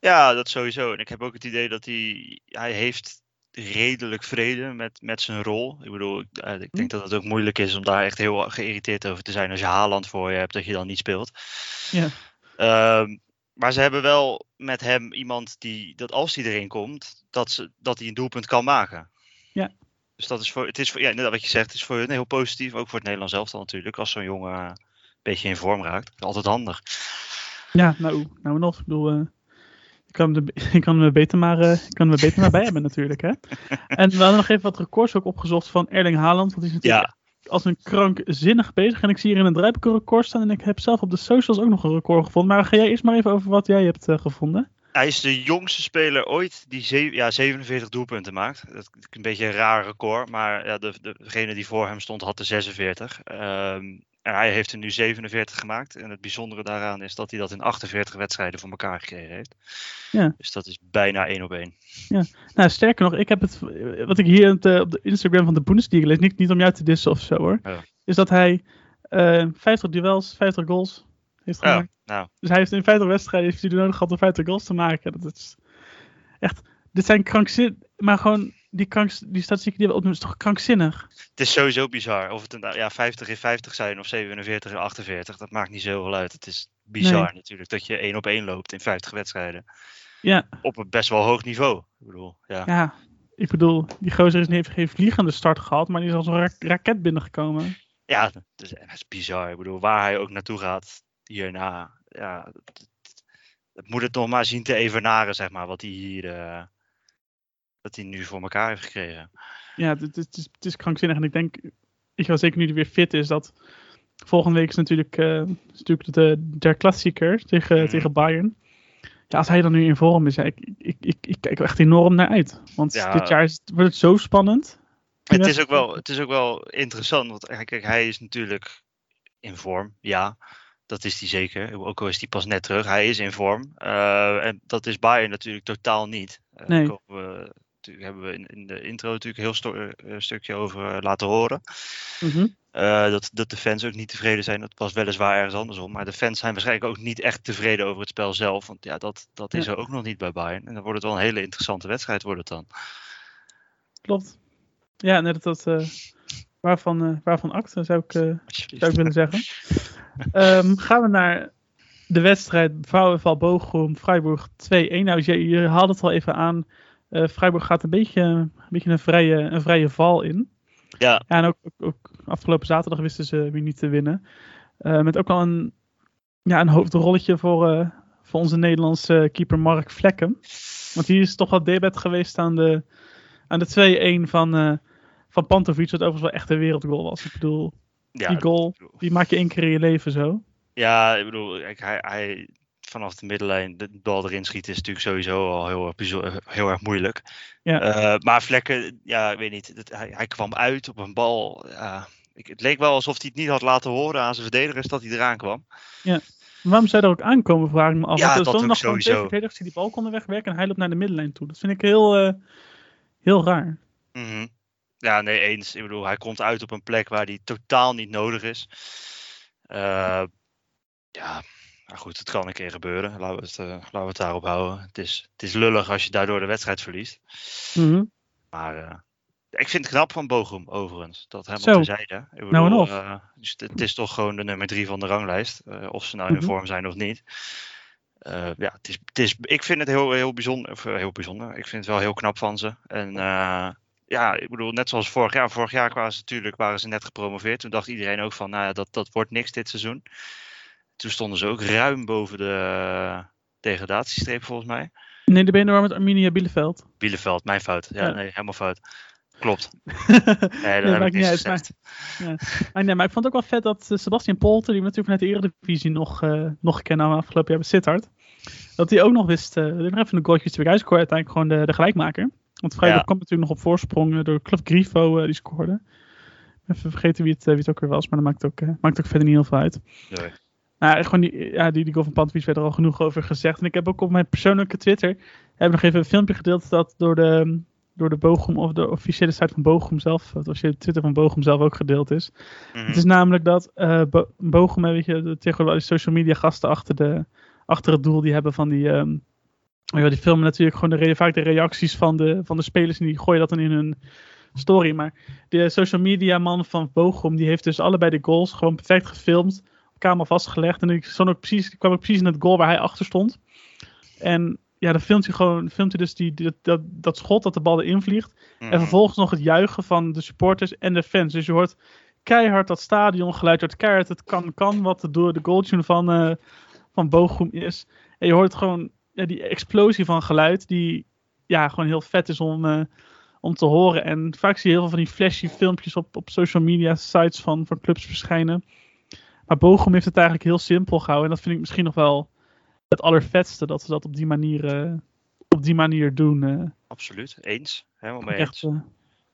Speaker 2: Ja, dat sowieso. En ik heb ook het idee dat hij, hij heeft redelijk vrede met, met zijn rol. Ik bedoel, ik, ik
Speaker 1: Hm.
Speaker 2: denk dat het ook moeilijk is om daar echt heel geïrriteerd over te zijn als je Haaland voor je hebt dat je dan niet speelt.
Speaker 1: Ja.
Speaker 2: Ehm, maar ze hebben wel met hem iemand die, dat als hij erin komt, dat, ze, dat hij een doelpunt kan maken.
Speaker 1: Ja.
Speaker 2: Dus dat is voor, het is voor, ja, inderdaad wat je zegt, het is voor hun heel positief. Ook voor het Nederlands elftal natuurlijk, als zo'n jongen eh, een beetje in vorm raakt. Altijd handig.
Speaker 1: Ja, nou, nou nog. Ik bedoel, eh, ik kan, hem er- ik kan hem er beter maar, eh, ik kan hem er beter maar bij hebben natuurlijk. Hè? En we hadden nog even wat records ook opgezocht van Erling Haaland. Want die is natuurlijk
Speaker 2: Ja,
Speaker 1: als een krankzinnig bezig. En ik zie hier in het draaiboek een record staan. En ik heb zelf op de socials ook nog een record gevonden. Maar ga jij eerst maar even over wat jij hebt eh, gevonden.
Speaker 2: Hij is de jongste speler ooit die ja, 47 doelpunten maakt. Dat is een beetje een raar record, maar ja, de, de, degene die voor hem stond had de 46. Ehm, En hij heeft er nu 47 gemaakt. En het bijzondere daaraan is dat hij dat in 48 wedstrijden voor elkaar gekregen heeft.
Speaker 1: Ja.
Speaker 2: Dus dat is bijna één op één.
Speaker 1: Nou, sterker nog, ik heb het, wat ik hier op de, Instagram van de Bundesliga lees, niet, niet om jou te dissen of zo hoor,
Speaker 2: Ja.
Speaker 1: is dat hij eh 50 duels, 50 goals heeft
Speaker 2: Ja,
Speaker 1: gemaakt.
Speaker 2: nou,
Speaker 1: Dus hij heeft in 50 wedstrijden heeft hij nodig gehad om 50 goals te maken. Dat is echt, dit zijn krankzinnig, maar gewoon die, kranks, die statistieken die we opnoemen, is toch krankzinnig?
Speaker 2: het is sowieso bizar. Of het een, ja, 50 in 50 zijn of 47 in 48, dat maakt niet zoveel uit. Het is bizar
Speaker 1: Nee.
Speaker 2: natuurlijk dat je één op één loopt in 50 wedstrijden.
Speaker 1: Ja,
Speaker 2: Op een best wel hoog niveau. Ik bedoel, ja.
Speaker 1: ja. Ik bedoel, die gozer is, heeft geen vliegende start gehad, maar die is als een ra- raket binnengekomen.
Speaker 2: Ja, dat is, dat is bizar. Ik bedoel, waar hij ook naartoe gaat hierna. Ja, het moet het nog maar zien te evenaren, zeg maar, wat hij hier. eh, wat hij nu voor elkaar heeft gekregen.
Speaker 1: Ja, het, het, is, het is krankzinnig. En ik denk, ik ga zeker nu hij weer fit is, dat volgende week is natuurlijk, eh, is natuurlijk de der klassieker tegen,
Speaker 2: Mhm.
Speaker 1: tegen Bayern. Ja, als hij dan nu in vorm is, ja, ik, ik, ik, ik kijk er echt enorm naar uit. Want
Speaker 2: Ja.
Speaker 1: dit jaar is, het- wordt het zo spannend.
Speaker 2: Het is, ook wel, het is ook wel interessant, want eh, kijk, hij is natuurlijk in vorm, ja. Dat is hij zeker. Ook al is hij pas net terug. Hij is in vorm. Eh, en dat is Bayern natuurlijk totaal niet. Eh,
Speaker 1: Nee.
Speaker 2: Daar komen we, natuurlijk, hebben we in, in de intro natuurlijk een heel sto- eh, stukje over eh, laten horen.
Speaker 1: Mhm.
Speaker 2: Eh, dat, dat de fans ook niet tevreden zijn. Dat was weliswaar ergens andersom. Maar de fans zijn waarschijnlijk ook niet echt tevreden over het spel zelf. Want ja, dat, dat is
Speaker 1: Ja.
Speaker 2: er ook nog niet bij Bayern. En dan wordt het wel een hele interessante wedstrijd wordt het dan.
Speaker 1: Klopt. Ja, net dat, dat eh, waarvan, eh, waarvan acte zou ik, eh, zou ik willen zeggen. Ehm, gaan we naar de wedstrijd VfL Bochum, Freiburg 2-1. Nou, je, je haalde het al even aan. Eh Freiburg gaat een beetje, een beetje een, vrije, een vrije val in.
Speaker 2: Ja,
Speaker 1: Ja, en ook, ook, ook afgelopen zaterdag wisten ze weer niet te winnen. Eh, met ook al een, ja, een hoofdrolletje voor, eh, voor onze Nederlandse keeper Mark Vlekken. Want die is toch wel debet geweest aan de, aan de 2-1 van, eh van Pantovic. Wat overigens wel echt een wereldgoal was. Ik bedoel,
Speaker 2: ja,
Speaker 1: die goal, die maak je één keer in je leven zo.
Speaker 2: Ja, ik bedoel, hij, hij vanaf de middenlijn de bal erin schieten is natuurlijk sowieso al heel erg, bijzo- heel erg moeilijk.
Speaker 1: Ja.
Speaker 2: Eh, maar Vlekken, ja, ik weet niet, hij, hij kwam uit op een bal. Ja, ik, het leek wel alsof hij het niet had laten horen aan zijn verdedigers dat hij eraan kwam.
Speaker 1: Waarom zou er ook aankomen, vraag ik me af.
Speaker 2: Ja,
Speaker 1: Want er
Speaker 2: dat
Speaker 1: stonden
Speaker 2: ook
Speaker 1: nog twee
Speaker 2: sowieso.
Speaker 1: verdedigers die die bal konden wegwerken. En hij loopt naar de middenlijn toe. Dat vind ik heel, eh, heel raar.
Speaker 2: Mhm. Ja, nee, eens. Ik bedoel, hij komt uit op een plek waar hij totaal niet nodig is. Eh, ja, maar goed, het kan een keer gebeuren. Laten we het, eh, laten we het daarop houden. Het is, het is lullig als je daardoor de wedstrijd verliest.
Speaker 1: Mhm.
Speaker 2: Maar eh, ik vind het knap van Bochum, overigens. Dat
Speaker 1: Zo.
Speaker 2: helemaal terzijde. Ik bedoel,
Speaker 1: Nou en of.
Speaker 2: eh, dus het, is toch gewoon de nummer drie van de ranglijst. of ze nou in
Speaker 1: Mhm.
Speaker 2: vorm zijn of niet. Ja, het is, het is, ik vind het heel, heel, bijzonder, of, heel bijzonder. Ik vind het wel heel knap van ze. En ja, ik bedoel, net zoals vorig jaar. Vorig jaar waren ze natuurlijk waren ze net gepromoveerd. Toen dacht iedereen ook van, nou ja, dat, dat wordt niks dit seizoen. Toen stonden ze ook ruim boven de eh, degradatiestreep volgens mij.
Speaker 1: Nee, de ben je er maar met Arminia Bielefeld.
Speaker 2: Bielefeld, mijn fout. Ja,
Speaker 1: Ja.
Speaker 2: nee, helemaal fout. Klopt.
Speaker 1: nee,
Speaker 2: Nee, dat heb ik
Speaker 1: niet uit. Maar,
Speaker 2: gezegd.
Speaker 1: maar, nee, maar ik vond het ook wel vet dat eh, Sebastian Polter, die we natuurlijk vanuit de Eredivisie nog, eh nog kennen afgelopen jaar bij Sittard, dat hij ook nog wist, hij nog even een goaltje te scoorde, uiteindelijk gewoon de, de gelijkmaker. Want Freiburg
Speaker 2: Ja.
Speaker 1: kwam natuurlijk nog op voorsprong door geloof Grifo, die scoorde. Even vergeten wie het, wie het ook weer was, maar dat maakt ook, maakt ook verder niet heel veel uit.
Speaker 2: Nee.
Speaker 1: Nou, gewoon die, ja, die, die goal van Pantovic werd er al genoeg over gezegd. En ik heb ook op mijn persoonlijke Twitter heb ik nog even een filmpje gedeeld dat door de, door de Bochum of de officiële site van Bochum zelf, het officiële Twitter van Bochum zelf ook gedeeld is.
Speaker 2: Mhm.
Speaker 1: Het is namelijk dat eh Bo- Bochum, weet je, de, tegenwoordig social media gasten achter, de, achter het doel, die hebben van die, ehm, ja, die filmen natuurlijk gewoon de, vaak de reacties van de, van de spelers en die gooien dat dan in hun story. Maar de social media man van Bochum, die heeft dus allebei de goals gewoon perfect gefilmd, op camera vastgelegd. En ik stond ook precies, ik kwam ook precies in het goal waar hij achter stond. En ja, dan filmt hij gewoon, filmt hij dus die, die- dat, dat schot dat de bal erin vliegt.
Speaker 2: Mhm.
Speaker 1: En vervolgens nog het juichen van de supporters en de fans. Dus je hoort keihard dat stadiongeluid. Hoort keihard het kan kan wat de, door de goaltune van, eh van Bochum is. En je hoort gewoon ja, die explosie van geluid. Die ja, gewoon heel vet is om, eh, om te horen. En vaak zie je heel veel van die flashy filmpjes op, op social media sites van, van clubs verschijnen. Maar Bochum heeft het eigenlijk heel simpel gehouden. En dat vind ik misschien nog wel het allervetste. Dat ze dat op die manier, eh, op die manier doen. eh.
Speaker 2: Absoluut, eens. Helemaal mee
Speaker 1: echt,
Speaker 2: eens.
Speaker 1: eh,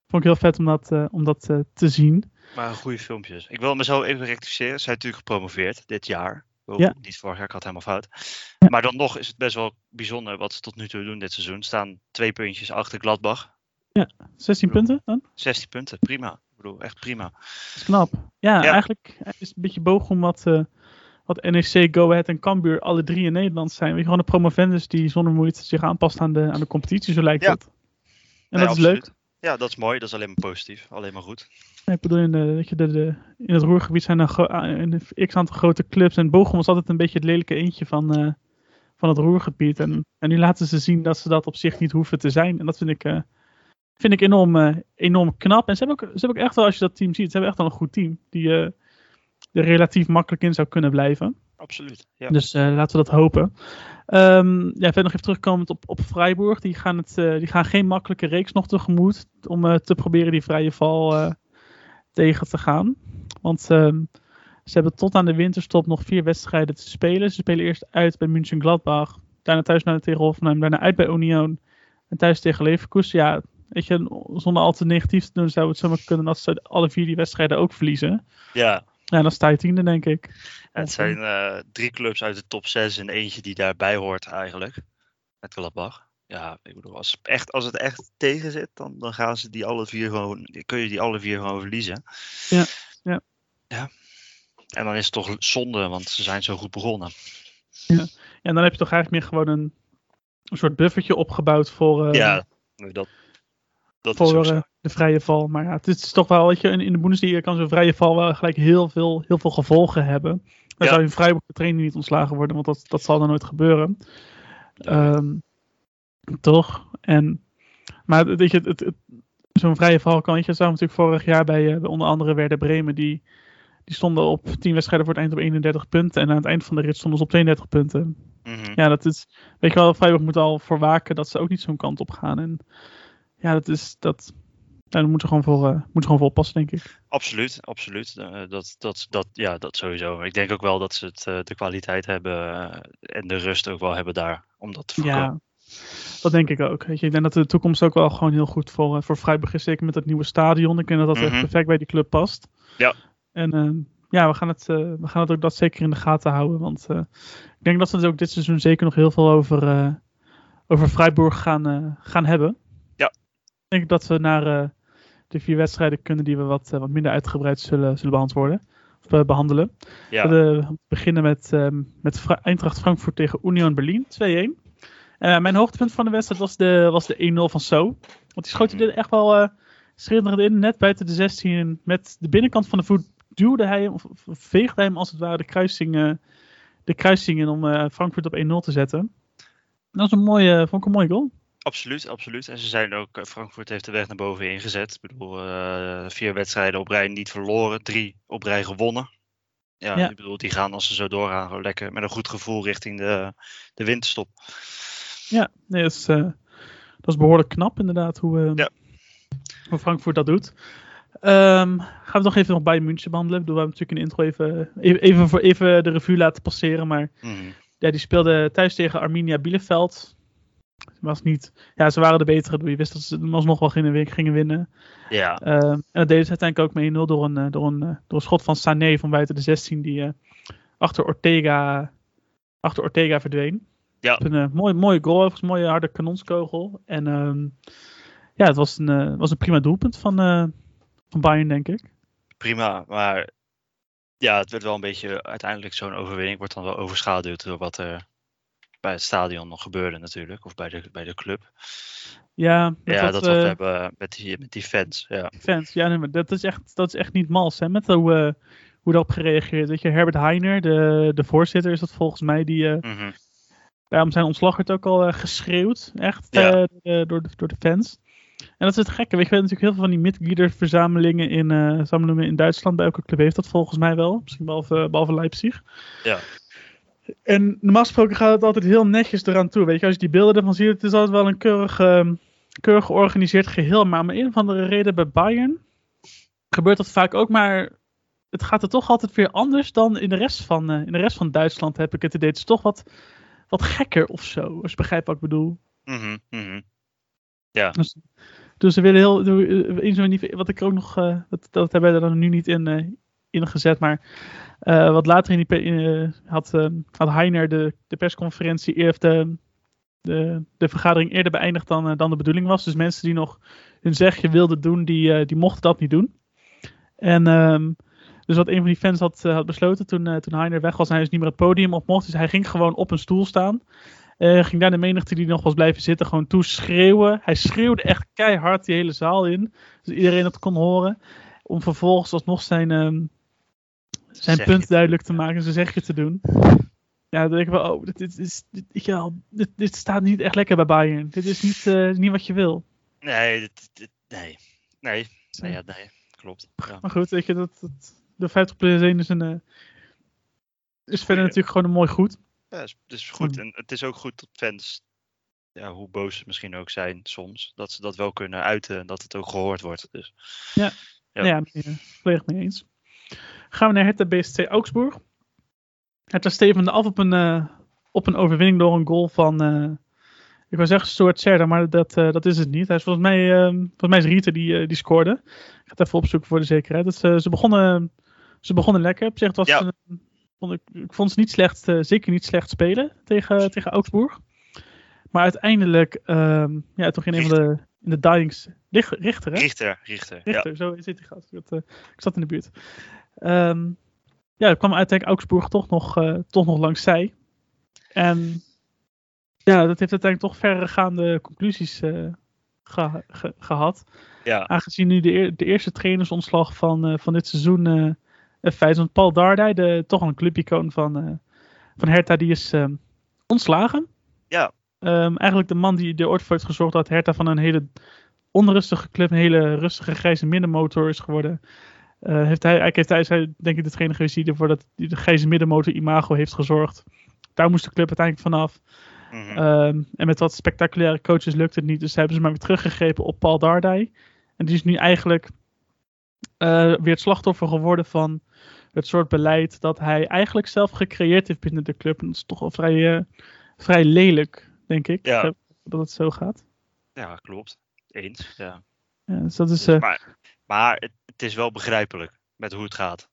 Speaker 1: vond ik heel vet om dat, om dat te zien.
Speaker 2: Maar goede filmpjes. Ik wil me zo even rectificeren. Ze zijn natuurlijk gepromoveerd dit jaar. Oh,
Speaker 1: Ja.
Speaker 2: Niet vorig jaar, ik had helemaal fout.
Speaker 1: Ja.
Speaker 2: Maar dan nog is het best wel bijzonder wat ze tot nu toe doen dit seizoen. Staan twee puntjes achter Gladbach.
Speaker 1: 16 punten dan?
Speaker 2: 16 punten, prima. Bedoel, echt prima.
Speaker 1: Dat is knap. Ja,
Speaker 2: Ja.
Speaker 1: eigenlijk is het een beetje boog om wat, eh, wat NEC, Go Ahead en Cambuur alle drie in Nederland zijn. Weet je, gewoon de promovendus die zonder moeite zich aanpast aan de, aan de competitie, zo lijkt
Speaker 2: Ja.
Speaker 1: het. En
Speaker 2: Nee,
Speaker 1: dat is leuk.
Speaker 2: Ja, dat is mooi. Dat is alleen maar positief. Alleen maar goed.
Speaker 1: Ja, ik bedoel, in, de, weet je, de, de, in het Roergebied zijn er ah, een x aantal grote clubs. En Bochum was altijd een beetje het lelijke eentje van, eh, van het Roergebied. En, en nu laten ze zien dat ze dat op zich niet hoeven te zijn. En dat vind ik, eh, vind ik enorm, eh, enorm knap. En ze hebben, ook, ze hebben ook echt wel, als je dat team ziet, ze hebben echt wel een goed team. Die eh, er relatief makkelijk in zou kunnen blijven.
Speaker 2: Absoluut. Ja.
Speaker 1: Dus eh, laten we dat hopen. Ehm, ja, verder nog even terugkomend op, op Freiburg. Die gaan, het, die gaan geen makkelijke reeks nog tegemoet. Om te proberen die vrije val tegen te gaan. Want ehm, ze hebben tot aan de winterstop nog vier wedstrijden te spelen. Ze spelen eerst uit bij München Gladbach. Daarna thuis naar tegen Hoffenheim. Daarna uit bij Union. En thuis tegen Leverkusen. Ja, weet je, zonder al te negatief te doen zou het zomaar kunnen dat ze alle vier die wedstrijden ook verliezen.
Speaker 2: ja.
Speaker 1: Ja, dan sta je tiende, denk ik.
Speaker 2: Het zijn eh, drie clubs uit de top 6 en eentje die daarbij hoort eigenlijk. Met Gladbach. Ja, ik bedoel, als, echt, als het echt tegen zit, dan, dan gaan ze die alle vier gewoon, kun je die alle vier gewoon verliezen.
Speaker 1: Ja, ja.
Speaker 2: Ja. En dan is het toch zonde, want ze zijn zo goed begonnen.
Speaker 1: Ja, en dan heb je toch eigenlijk meer gewoon een, een soort buffertje opgebouwd voor, eh,
Speaker 2: ja, dat, dat
Speaker 1: voor eh, de vrije val. Maar ja, het is toch wel, weet je, in, in de Bundesliga kan zo'n vrije val wel gelijk heel veel, heel veel gevolgen hebben. Dan
Speaker 2: Ja.
Speaker 1: zou je in Freiburg de trainer niet ontslagen worden, want dat, dat zal dan nooit gebeuren. Ehm, toch? En, maar weet je, het, het, het- zo'n vrije val kan, je, zou natuurlijk vorig jaar bij, eh, bij onder andere Werder Bremen, die, die stonden op 10 wedstrijden voor het eind op 31 punten. En aan het eind van de rit stonden ze op 32 punten.
Speaker 2: Mhm.
Speaker 1: Ja, dat is. Weet je wel, Freiburg moet al voor waken dat ze ook niet zo'n kant op gaan. En ja, dat is. Dat, daar moeten ze gewoon voor, moeten ze gewoon voor oppassen, denk ik.
Speaker 2: Absoluut, absoluut. Eh, dat, dat, dat, ja, dat sowieso. Ik denk ook wel dat ze het, eh, de kwaliteit hebben en de rust ook wel hebben daar om dat te voorkomen.
Speaker 1: Ja, dat denk ik ook. Weet je, ik denk dat de toekomst ook wel gewoon heel goed voor, voor Freiburg is. Zeker met dat nieuwe stadion. Ik denk dat dat echt
Speaker 2: Mhm.
Speaker 1: perfect bij die club past.
Speaker 2: Ja.
Speaker 1: En ja, we gaan, het, we gaan het ook dat zeker in de gaten houden. Want ik denk dat we het ook dit seizoen zeker nog heel veel over, over Freiburg gaan, gaan hebben. Denk dat we naar eh, de vier wedstrijden kunnen die we wat, eh, wat minder uitgebreid zullen, zullen beantwoorden. Of eh, behandelen.
Speaker 2: Ja,
Speaker 1: We beginnen met, ehm, met Fra- Eintracht Frankfurt tegen Union Berlin, 2-1. Eh, mijn hoogtepunt van de wedstrijd was de, was de 1-0 van So. Want die schoot hij er echt wel eh schitterend in, net buiten de 16. En met de binnenkant van de voet duwde hij hem, of, of veegde hij hem als het ware de kruising, de kruising in om Frankfurt op 1-0 te zetten. Dat was een mooie, vond ik een mooie goal.
Speaker 2: Absoluut, absoluut. En ze zijn ook, eh, Frankfurt heeft de weg naar boven ingezet. Ik bedoel, eh, vier wedstrijden op rij niet verloren, drie op rij gewonnen. Ja,
Speaker 1: Ja.
Speaker 2: ik bedoel, die gaan als ze zo doorgaan gewoon lekker met een goed gevoel richting de, de winterstop.
Speaker 1: Ja, nee, dat, is, eh, dat is behoorlijk knap inderdaad hoe,
Speaker 2: Ja.
Speaker 1: hoe Frankfurt dat doet. Ehm, gaan we nog even nog bij München behandelen. Ik bedoel, we hebben natuurlijk de intro even, even, even, voor, even de revue laten passeren. Maar
Speaker 2: Mhm.
Speaker 1: ja, die speelde thuis tegen Arminia Bielefeld. Was niet, ja, ze waren de betere. Je wist dat ze alsnog wel gingen, gingen winnen.
Speaker 2: Ja,
Speaker 1: Ehm, en dat deden ze uiteindelijk ook met 1-0 door een, eh, door, een, eh, door een schot van Sané van buiten de 16. Die eh, achter, Ortega, achter Ortega verdween.
Speaker 2: Ja.
Speaker 1: Een eh, mooie, mooie goal, een mooie harde kanonskogel. En ehm, ja, het was een, was een prima doelpunt van, van Bayern, denk ik.
Speaker 2: prima. Maar ja, het werd wel een beetje, uiteindelijk zo'n overwinning wordt dan wel overschaduwd door wat er bij het stadion nog gebeurde natuurlijk. Of bij de, bij de club.
Speaker 1: Ja,
Speaker 2: dat wat we
Speaker 1: eh,
Speaker 2: hebben met die, met die fans. Ja.
Speaker 1: fans. Ja, nee, maar dat is echt, dat is echt niet mals. Hè? Met hoe, eh, hoe daarop gereageerd. Weet je, Herbert Heiner, de, de voorzitter, is dat volgens mij, die
Speaker 2: Mhm.
Speaker 1: daarom zijn ontslag werd ook al geschreeuwd. Echt
Speaker 2: Ja.
Speaker 1: door, de, door de fans. En dat is het gekke. Weet je, we hebben natuurlijk heel veel van die mitgliederverzamelingen in, verzamelingen in Duitsland. Bij elke club heeft dat volgens mij wel. Misschien behalve, behalve Leipzig.
Speaker 2: Ja.
Speaker 1: En normaal gesproken gaat het altijd heel netjes eraan toe. Weet je, als je die beelden ervan ziet, het is altijd wel een keurig, ehm, keurig georganiseerd geheel. Maar om een of andere reden bij Bayern gebeurt dat vaak ook. Maar het gaat er toch altijd weer anders dan in de rest van, eh, in de rest van Duitsland, heb ik het idee. Het is toch wat, wat gekker of zo, als je begrijpt wat ik bedoel.
Speaker 2: Mhm, mhm.
Speaker 1: Dus, Dus ze willen heel. in zo'n Wat ik er ook nog. eh, dat, dat hebben we er dan nu niet in, eh, in gezet. Maar eh, wat later in die. eh, had, eh, had Heiner de, de persconferentie. Eerst de, de, de vergadering eerder beëindigd dan, dan de bedoeling was. Dus mensen die nog hun zegje wilden doen. Die, die mochten dat niet doen. En. ehm, dus wat een van die fans had, had besloten toen, toen Heiner weg was. En hij dus niet meer het podium op mocht. Dus hij ging gewoon op een stoel staan. Ging daar de menigte die nog was blijven zitten gewoon toe schreeuwen. Hij schreeuwde echt keihard die hele zaal in. Dus iedereen dat kon horen. Om vervolgens alsnog zijn, ehm, zijn punt duidelijk te maken. Zijn zegje te doen. Ja, dan denk ik wel, oh, dit, is, dit, wel, dit, dit staat niet echt lekker bij Bayern. Dit is niet, eh, niet wat je wil.
Speaker 2: Nee, dit, dit- nee. Nee. Nee, ja, nee. Klopt. Ja.
Speaker 1: Maar goed, weet je, dat, dat, de 50 plus 1 is een... eh, is verder natuurlijk gewoon een mooi goed.
Speaker 2: Ja, is, is goed. En het is ook goed dat fans, ja, hoe boos ze misschien ook zijn soms, dat ze dat wel kunnen uiten en dat het ook gehoord wordt. Dus Ja.
Speaker 1: Ja, ja volledig mee eens. Gaan we naar Hertha BSC Augsburg. Hertha stevende af op een, eh, op een overwinning door een goal van... eh, ik wou zeggen Stuart Serda, maar dat, eh, dat is het niet. Hij is volgens mij, volgens mij is Riete die, die scoorde. Ik ga het even opzoeken voor de zekerheid. Dus, ze, begonnen, ze begonnen lekker. Op zich het was
Speaker 2: Ja.
Speaker 1: een- vond ik, ik vond ze niet slecht, zeker niet slecht spelen tegen, tegen Augsburg. Maar uiteindelijk, ehm, ja, toch in een van de, in de dyings, Richter, hè?
Speaker 2: Richter, Richter. Ja.
Speaker 1: Zo zit die gast. Ik zat in de buurt. Ehm, ja, er kwam uiteindelijk Augsburg toch nog, eh, toch nog langs zij. En ja, dat heeft uiteindelijk toch verregaande conclusies eh, geha- ge- gehad.
Speaker 2: Ja.
Speaker 1: Aangezien nu de, de eerste trainersontslag van, eh, van dit seizoen een feit is. Want Paul Dardai, de, toch al een clubicoon van, van Hertha, die is ehm, ontslagen.
Speaker 2: Ja.
Speaker 1: Ehm, eigenlijk de man die er ooit voor heeft gezorgd dat Hertha van een hele onrustige club, een hele rustige grijze middenmotor is geworden. Eh, heeft hij, eigenlijk heeft hij, denk ik degene geweest die ervoor dat die de grijze middenmotor imago heeft gezorgd. Daar moest de club uiteindelijk vanaf. Ehm, en met wat spectaculaire coaches lukt het niet. Dus hebben ze maar weer teruggegrepen op Paul Dardai. En die is nu eigenlijk eh, weer het slachtoffer geworden van het soort beleid dat hij eigenlijk zelf gecreëerd heeft binnen de club. En dat is toch wel vrij, eh, vrij lelijk, denk ik.
Speaker 2: Ja.
Speaker 1: Dat het zo gaat.
Speaker 2: ja, klopt. Eens. Ja.
Speaker 1: Ja, dus dat is. eh,
Speaker 2: Maar, maar het, het is wel begrijpelijk met hoe het gaat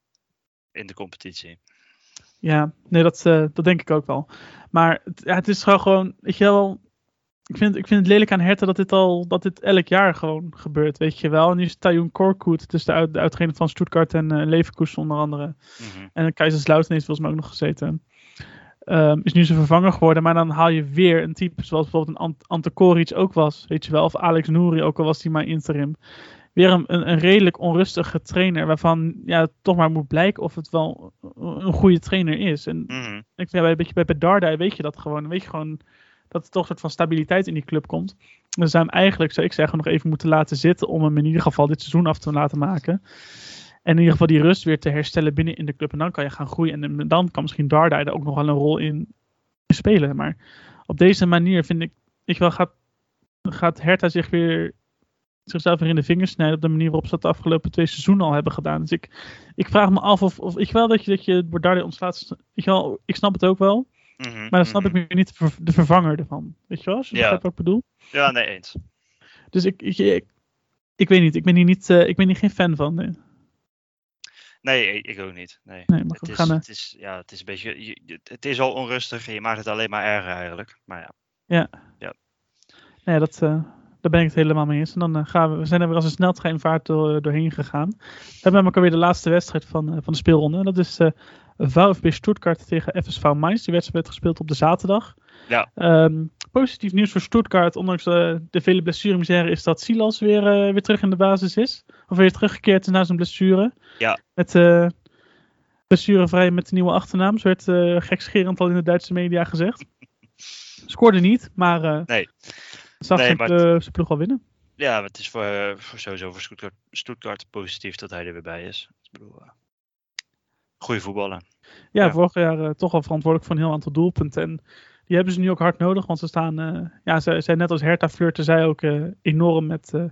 Speaker 2: in de competitie.
Speaker 1: Ja, nee, dat, eh, dat denk ik ook wel. Maar het, ja, het is gewoon, gewoon, weet je wel, ik vind, ik vind het lelijk aan Hertha dat dit al, dat dit elk jaar gewoon gebeurt, weet je wel. En nu is Tayun Korkut, dus de, uit, de uitgever van Stuttgart en eh Leverkusen onder andere.
Speaker 2: Mhm.
Speaker 1: En Kaiserslautern heeft volgens mij ook nog gezeten. Ehm, is nu zijn vervanger geworden, maar dan haal je weer een type zoals bijvoorbeeld een Ant Ante Koric ook was, weet je wel. Of Alex Nouri, ook al was die maar interim. Weer een, een, een redelijk onrustige trainer, waarvan ja, het toch maar moet blijken of het wel een goede trainer is. En
Speaker 2: Mhm.
Speaker 1: ik vind bij, een beetje bij, weet je dat gewoon. Weet je gewoon dat er toch een soort van stabiliteit in die club komt. Dus zou hem eigenlijk, zou ik zeggen, nog even moeten laten zitten om hem in ieder geval dit seizoen af te laten maken. En in ieder geval die rust weer te herstellen binnen in de club. En dan kan je gaan groeien. En dan kan misschien Dardai er ook nog wel een rol in spelen. Maar op deze manier vind ik, ik wel, gaat, gaat Hertha zich weer zichzelf weer in de vingers snijden op de manier waarop ze dat de afgelopen twee seizoenen al hebben gedaan. Dus ik, ik vraag me af of, of ik wel dat je, dat je ontslaat. Ik, wel, ik snap het ook wel.
Speaker 2: Mhm,
Speaker 1: Maar dan snap
Speaker 2: mhm.
Speaker 1: ik weer niet de, ver- de vervanger ervan. Weet je wel? Je
Speaker 2: Ja.
Speaker 1: wat ik bedoel.
Speaker 2: Ja, nee, eens.
Speaker 1: Dus ik, ik, ik, ik weet niet. Ik ben hier niet, eh, ik ben hier geen fan van. Nee,
Speaker 2: Nee, ik ook niet. Nee.
Speaker 1: nee maar
Speaker 2: Het is,
Speaker 1: gaan...
Speaker 2: het, is, ja, het is een beetje. je- je- Het is al onrustig en je maakt het alleen maar erger eigenlijk. Maar ja.
Speaker 1: Nee, dat, eh, daar ben ik het helemaal mee eens. En dan eh, gaan we, we zijn er weer als een sneltreinvaart door, doorheen gegaan. We hebben namelijk alweer de laatste wedstrijd van, eh, van de speelronde. En dat is eh VfB Stuttgart tegen FSV Mainz. Die wedstrijd werd gespeeld op de zaterdag.
Speaker 2: Ja.
Speaker 1: Ehm, positief nieuws voor Stuttgart, ondanks eh, de vele blessuremisère, is dat Silas weer, eh, weer terug in de basis is. Of weer teruggekeerd is na zijn blessure.
Speaker 2: Ja.
Speaker 1: Met eh blessurevrij met de nieuwe achternaam. Zo werd eh gekscherend al in de Duitse media gezegd. Scoorde niet, maar eh
Speaker 2: Nee.
Speaker 1: Zag
Speaker 2: Nee,
Speaker 1: plo- zijn ploeg al winnen.
Speaker 2: Ja, maar het is voor, eh, voor sowieso voor Stuttgart, Stuttgart positief dat hij er weer bij is. Ik bedoel, eh, goede voetballer.
Speaker 1: Ja,
Speaker 2: Ja.
Speaker 1: vorig jaar eh, toch al verantwoordelijk voor een heel aantal doelpunten. En die hebben ze nu ook hard nodig, want ze staan, eh, ja, ze zijn net als Hertha flirten zij ook eh, enorm met, eh,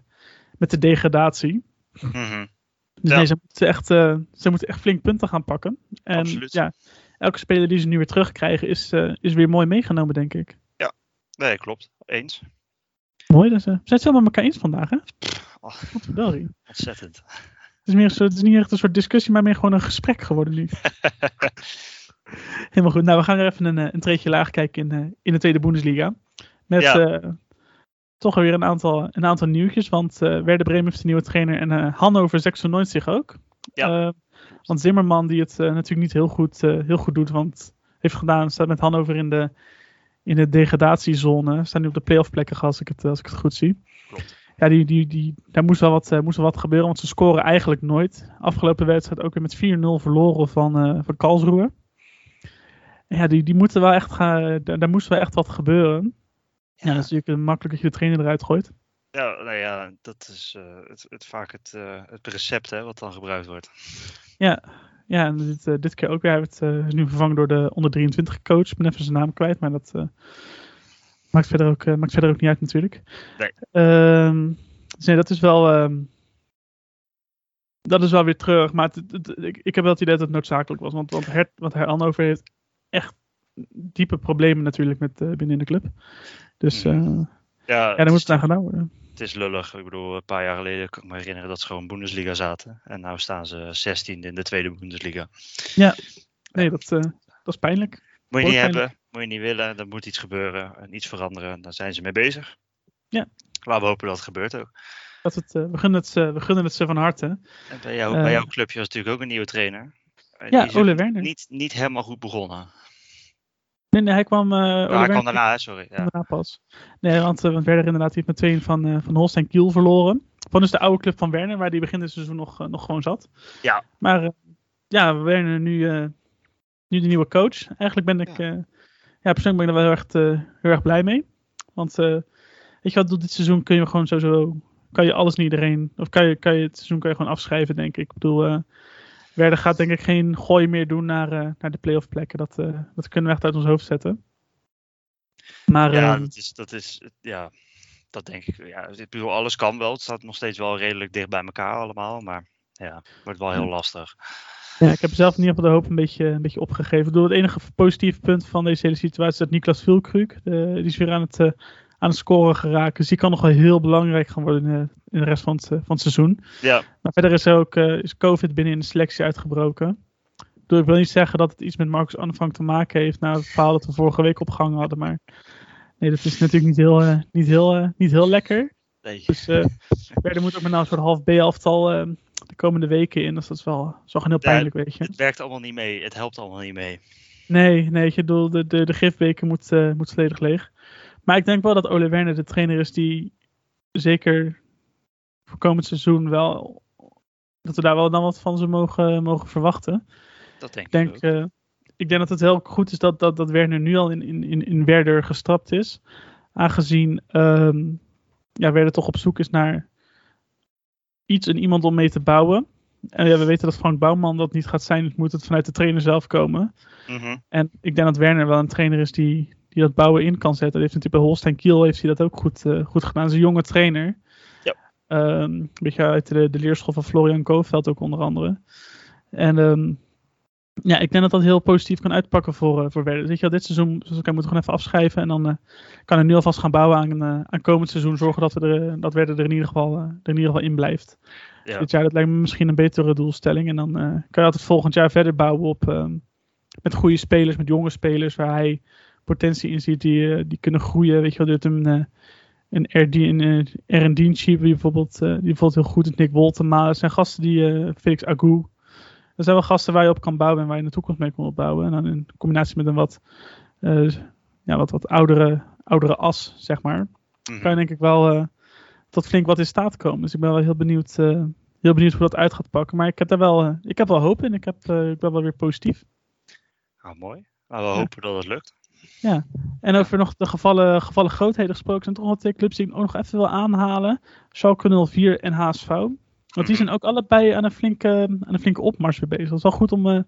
Speaker 1: met de degradatie.
Speaker 2: Mhm.
Speaker 1: Dus
Speaker 2: Ja.
Speaker 1: nee, ze moeten, echt, eh, ze moeten echt flink punten gaan pakken. En
Speaker 2: Absoluut.
Speaker 1: ja, elke speler die ze nu weer terugkrijgen is, eh, is weer mooi meegenomen, denk ik.
Speaker 2: Nee, klopt. Eens.
Speaker 1: Mooi, eh, we zijn het helemaal met elkaar eens vandaag, hè?
Speaker 2: Oh,
Speaker 1: Wat
Speaker 2: ontzettend.
Speaker 1: Het is, meer zo, het is niet echt een soort discussie, maar meer gewoon een gesprek geworden nu. Helemaal goed. Nou, we gaan weer even een, eh, een treedje laag kijken in, eh, in de tweede Bundesliga. Met
Speaker 2: Ja.
Speaker 1: eh, toch alweer een aantal, een aantal nieuwtjes. Want Werder Bremen heeft een nieuwe trainer en eh Hannover 96 ook.
Speaker 2: Ja.
Speaker 1: Want Zimmerman, die het natuurlijk niet heel goed, heel goed doet, want heeft gedaan, staat met Hannover in de, in de degradatiezone. Staan nu op de playoff plekken, als ik het, als ik het goed zie.
Speaker 2: Klopt.
Speaker 1: Ja, die, die, die, daar moest wel, wat, eh, moest wel wat gebeuren, want ze scoren eigenlijk nooit. Afgelopen wedstrijd ook weer met 4-0 verloren van, eh van Karlsruhe. Ja, die, die moeten wel echt gaan, daar, daar moest wel echt wat gebeuren. Ja, dat is natuurlijk eh, makkelijk dat je de trainer eruit gooit.
Speaker 2: Ja, nou ja, dat is eh, het, het, vaak het, eh, het recept hè, wat dan gebruikt wordt.
Speaker 1: Ja, ja en dit, eh, dit keer ook weer. Hij werd, eh, is nu vervangen door de onder 23 coach. Ik ben even zijn naam kwijt, maar dat eh, maakt, verder ook, maakt verder ook niet uit natuurlijk.
Speaker 2: Nee.
Speaker 1: Ehm, dus nee, dat is wel... ehm, dat is wel weer terug. Maar het- het- het- ik, ik heb wel het idee dat het noodzakelijk was. Want, want, Her, want Hannover heeft echt diepe problemen natuurlijk met, binnen de club. Dus eh,
Speaker 2: Ja,
Speaker 1: ja, daar moet het aan gedaan worden.
Speaker 2: Het is lullig. Ik bedoel, een paar jaar geleden kan ik me herinneren dat ze gewoon Bundesliga zaten. En nu staan ze 16 in de tweede Bundesliga.
Speaker 1: Nee, dat, eh, dat is pijnlijk.
Speaker 2: Moet je niet
Speaker 1: pijnlijk.
Speaker 2: hebben, moet je niet willen. Er moet iets gebeuren en iets veranderen. Daar zijn ze mee bezig.
Speaker 1: Ja.
Speaker 2: Laten we hopen dat het gebeurt ook.
Speaker 1: Dat het, eh, we, gunnen het, ze- we gunnen het ze van harte.
Speaker 2: En bij, jou,
Speaker 1: Eh.
Speaker 2: bij jouw clubje was natuurlijk ook een nieuwe trainer. En
Speaker 1: Ja, Ole Werner.
Speaker 2: Niet, niet helemaal goed begonnen.
Speaker 1: Nee, nee, hij kwam... eh
Speaker 2: Maar
Speaker 1: Ole
Speaker 2: hij kwam daarna, sorry. Ja.
Speaker 1: daarna pas. Nee, want, eh, want Werder inderdaad heeft met tweeën van, eh van Holstein Kiel verloren. Van dus de oude club van Werner, waar die begin dit seizoen nog, nog gewoon zat.
Speaker 2: Ja.
Speaker 1: Maar eh, ja, Werner nu, eh, nu de nieuwe coach. Eigenlijk ben ik...
Speaker 2: Ja.
Speaker 1: eh, ja, persoonlijk ben ik er wel heel erg, eh, heel erg blij mee. Want eh, weet je wat, door dit seizoen kun je gewoon sowieso... Kan je alles en iedereen... Of kan je, kan je het seizoen kan je gewoon afschrijven, denk ik. Ik bedoel... eh Werder gaat denk ik geen gooi meer doen naar, eh, naar de playoff plekken. Dat, eh, dat kunnen we echt uit ons hoofd zetten. Maar
Speaker 2: Ja,
Speaker 1: eh,
Speaker 2: dat is, dat is, ja, dat denk ik. Ja, ik bedoel, alles kan wel. Het staat nog steeds wel redelijk dicht bij elkaar allemaal. Maar ja, het wordt wel heel lastig.
Speaker 1: Ja, ik heb zelf in ieder geval de hoop een beetje, een beetje opgegeven. Ik bedoel, het enige positieve punt van deze hele situatie is dat Niklas Vilkruk, de, die is weer aan het, eh, aan het scoren geraakt. Dus die kan nog wel heel belangrijk gaan worden in, de- in de rest van het, eh, van het seizoen.
Speaker 2: Ja,
Speaker 1: Maar verder is er ook is COVID binnen in de selectie uitgebroken. Ik bedoel, ik wil niet zeggen dat het iets met Marcus Anvang te maken heeft na het verhaal dat we vorige week opgehangen hadden. Maar nee, dat is natuurlijk niet heel, eh, niet heel, eh, niet heel lekker.
Speaker 2: nee.
Speaker 1: Dus eh Werder moet ook met nou een soort half B-elftal eh, de komende weken in. Dus dat is wel, is wel heel
Speaker 2: Ja,
Speaker 1: pijnlijk, weet je.
Speaker 2: Het werkt allemaal niet mee. Het helpt allemaal niet mee.
Speaker 1: Nee, nee, ik bedoel, de, de, de gifbeker moet, eh, moet volledig leeg. Maar ik denk wel dat Ole Werner de trainer is die zeker voor komend seizoen wel... Dat we daar wel dan wat van ze mogen, mogen verwachten.
Speaker 2: Dat denk
Speaker 1: Ik denk,
Speaker 2: ik
Speaker 1: eh, ik denk dat het heel goed is dat, dat, dat Werner nu al in, in, in- in Werder gestrapt is. Aangezien ehm, ja, Werder toch op zoek is naar iets en iemand om mee te bouwen. En ja, we weten dat Frank Bouwman dat niet gaat zijn. Het moet het vanuit de trainer zelf komen.
Speaker 2: Mhm.
Speaker 1: En ik denk dat Werner wel een trainer is die, die dat bouwen in kan zetten. Dat heeft natuurlijk bij Holstein Kiel heeft hij dat ook goed, eh, goed gedaan. Hij is een jonge trainer.
Speaker 2: Ja.
Speaker 1: Ehm, een beetje uit de, de leerschool van Florian Kooveld ook onder andere. En ehm, ja, ik denk dat dat heel positief kan uitpakken voor, eh, voor Werder. Weet je wel, dit seizoen dus moeten we gewoon even afschrijven. En dan eh, kan hij nu alvast gaan bouwen aan, eh, aan komend seizoen. Zorgen dat, we er, dat Werder er in ieder geval, er in, ieder geval in blijft.
Speaker 2: Ja.
Speaker 1: Dit jaar, dat lijkt me misschien een betere doelstelling. En dan kan je altijd volgend jaar verder bouwen op, ehm, met goede spelers, met jonge spelers, waar hij potentie in ziet, die, eh, die kunnen groeien. Weet je wel, dit een, eh een RD, een eh, Erendinci, die bijvoorbeeld, die bijvoorbeeld heel goed is, Nick Woltema. Dat zijn gasten die, Felix Agu. Dat zijn wel gasten waar je op kan bouwen en waar je in de toekomst mee kan opbouwen. En dan in combinatie met een wat, eh, ja, wat, wat oudere, oudere as, zeg maar
Speaker 2: Mhm.
Speaker 1: kan je denk ik wel tot flink wat in staat komen. Dus ik ben wel heel benieuwd, heel benieuwd hoe dat uit gaat pakken. Maar ik heb daar wel, ik heb wel hoop in. Ik, heb, ik ben wel weer positief.
Speaker 2: Nou, mooi. Laten we hopen dat het lukt.
Speaker 1: En over nog de gevallen, gevallen grootheden gesproken, zijn toch wel twee clubs die ik ook nog even wil aanhalen. Schalke 04 en HSV. Want die
Speaker 2: Mhm.
Speaker 1: zijn ook allebei aan een flinke, aan een flinke opmars weer bezig. Dat is wel goed om, eh,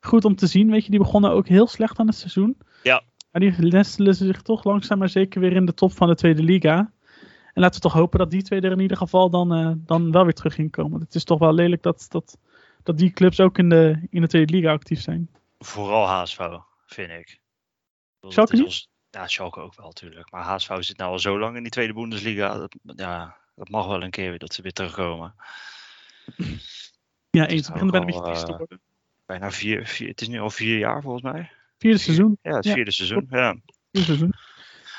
Speaker 1: goed om te zien. Weet je, die begonnen ook heel slecht aan het seizoen.
Speaker 2: Ja.
Speaker 1: Maar die nestelen ze zich toch langzaam maar zeker weer in de top van de tweede liga. En laten we toch hopen dat die twee er in ieder geval dan, eh, dan wel weer terug in komen. Het is toch wel lelijk dat, dat, dat die clubs ook in de, in de tweede liga actief zijn.
Speaker 2: Vooral HSV, vind ik.
Speaker 1: Schalke niet?
Speaker 2: ons- Ja, Schalke ook wel natuurlijk. Maar HSV zit nou al zo lang in die tweede Bundesliga. Dat, ja, dat mag wel een keer weer dat ze weer terugkomen.
Speaker 1: Ja, eens. Begint bijna een beetje triest te
Speaker 2: eh,
Speaker 1: worden.
Speaker 2: Bijna vier, vier, het is nu al vier jaar volgens mij.
Speaker 1: Vierde seizoen.
Speaker 2: Ja, het
Speaker 1: Ja.
Speaker 2: vierde seizoen. Ja.
Speaker 1: Vierde seizoen.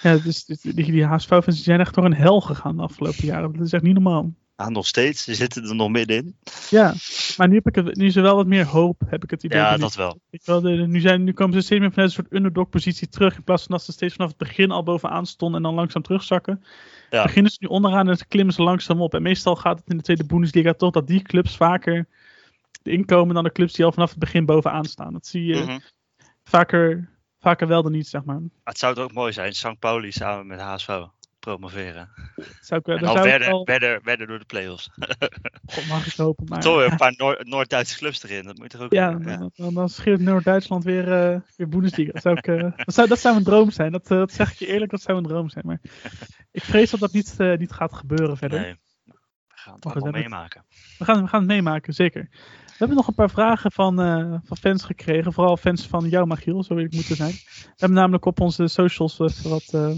Speaker 1: Ja, dus die, die, die HSV-fans zijn echt door een hel gegaan de afgelopen jaren. Dat is echt niet normaal.
Speaker 2: Ah, nog steeds. Ze zitten er nog middenin.
Speaker 1: Ja, maar nu, heb ik het, nu is er wel wat meer hoop, heb ik het idee.
Speaker 2: Ja, dat wel.
Speaker 1: De- nu, zijn, nu komen ze steeds meer vanuit een soort underdog-positie terug. In plaats van dat ze steeds vanaf het begin al bovenaan stonden en dan langzaam terugzakken.
Speaker 2: Ja.
Speaker 1: Beginnen ze nu onderaan en klimmen ze langzaam op. En meestal gaat het in de tweede Bundesliga toch dat die clubs vaker erin komen dan de clubs die al vanaf het begin bovenaan staan. Dat zie je
Speaker 2: Mhm.
Speaker 1: vaker, vaker wel dan niet, zeg maar.
Speaker 2: Maar Het zou het ook mooi zijn, St. Pauli samen met HSV promoveren.
Speaker 1: Zou ik,
Speaker 2: En
Speaker 1: zou ik
Speaker 2: verder,
Speaker 1: wel,
Speaker 2: verder, verder door de play-offs.
Speaker 1: God, mag ik hopen. Maar,
Speaker 2: Toch weer een paar Noor- Noord-Duitse clubs erin. Dat moet je toch ook
Speaker 1: Ja,
Speaker 2: ja.
Speaker 1: dan, dan, dan scheert Noord-Duitsland weer, eh weer Bundesliga. Dat zou, ik, eh, dat, zou, dat zou een droom zijn. Dat, eh, dat zeg ik je eerlijk, dat zou een droom zijn. Maar ik vrees dat dat niet, eh, niet gaat gebeuren verder.
Speaker 2: Nee. We gaan het allemaal meemaken.
Speaker 1: We, gaan, we gaan het meemaken, zeker. We hebben nog een paar vragen van, eh, van fans gekregen. Vooral fans van jou, Magiel, zo wil ik moeten zijn. We hebben namelijk op onze socials wat, eh,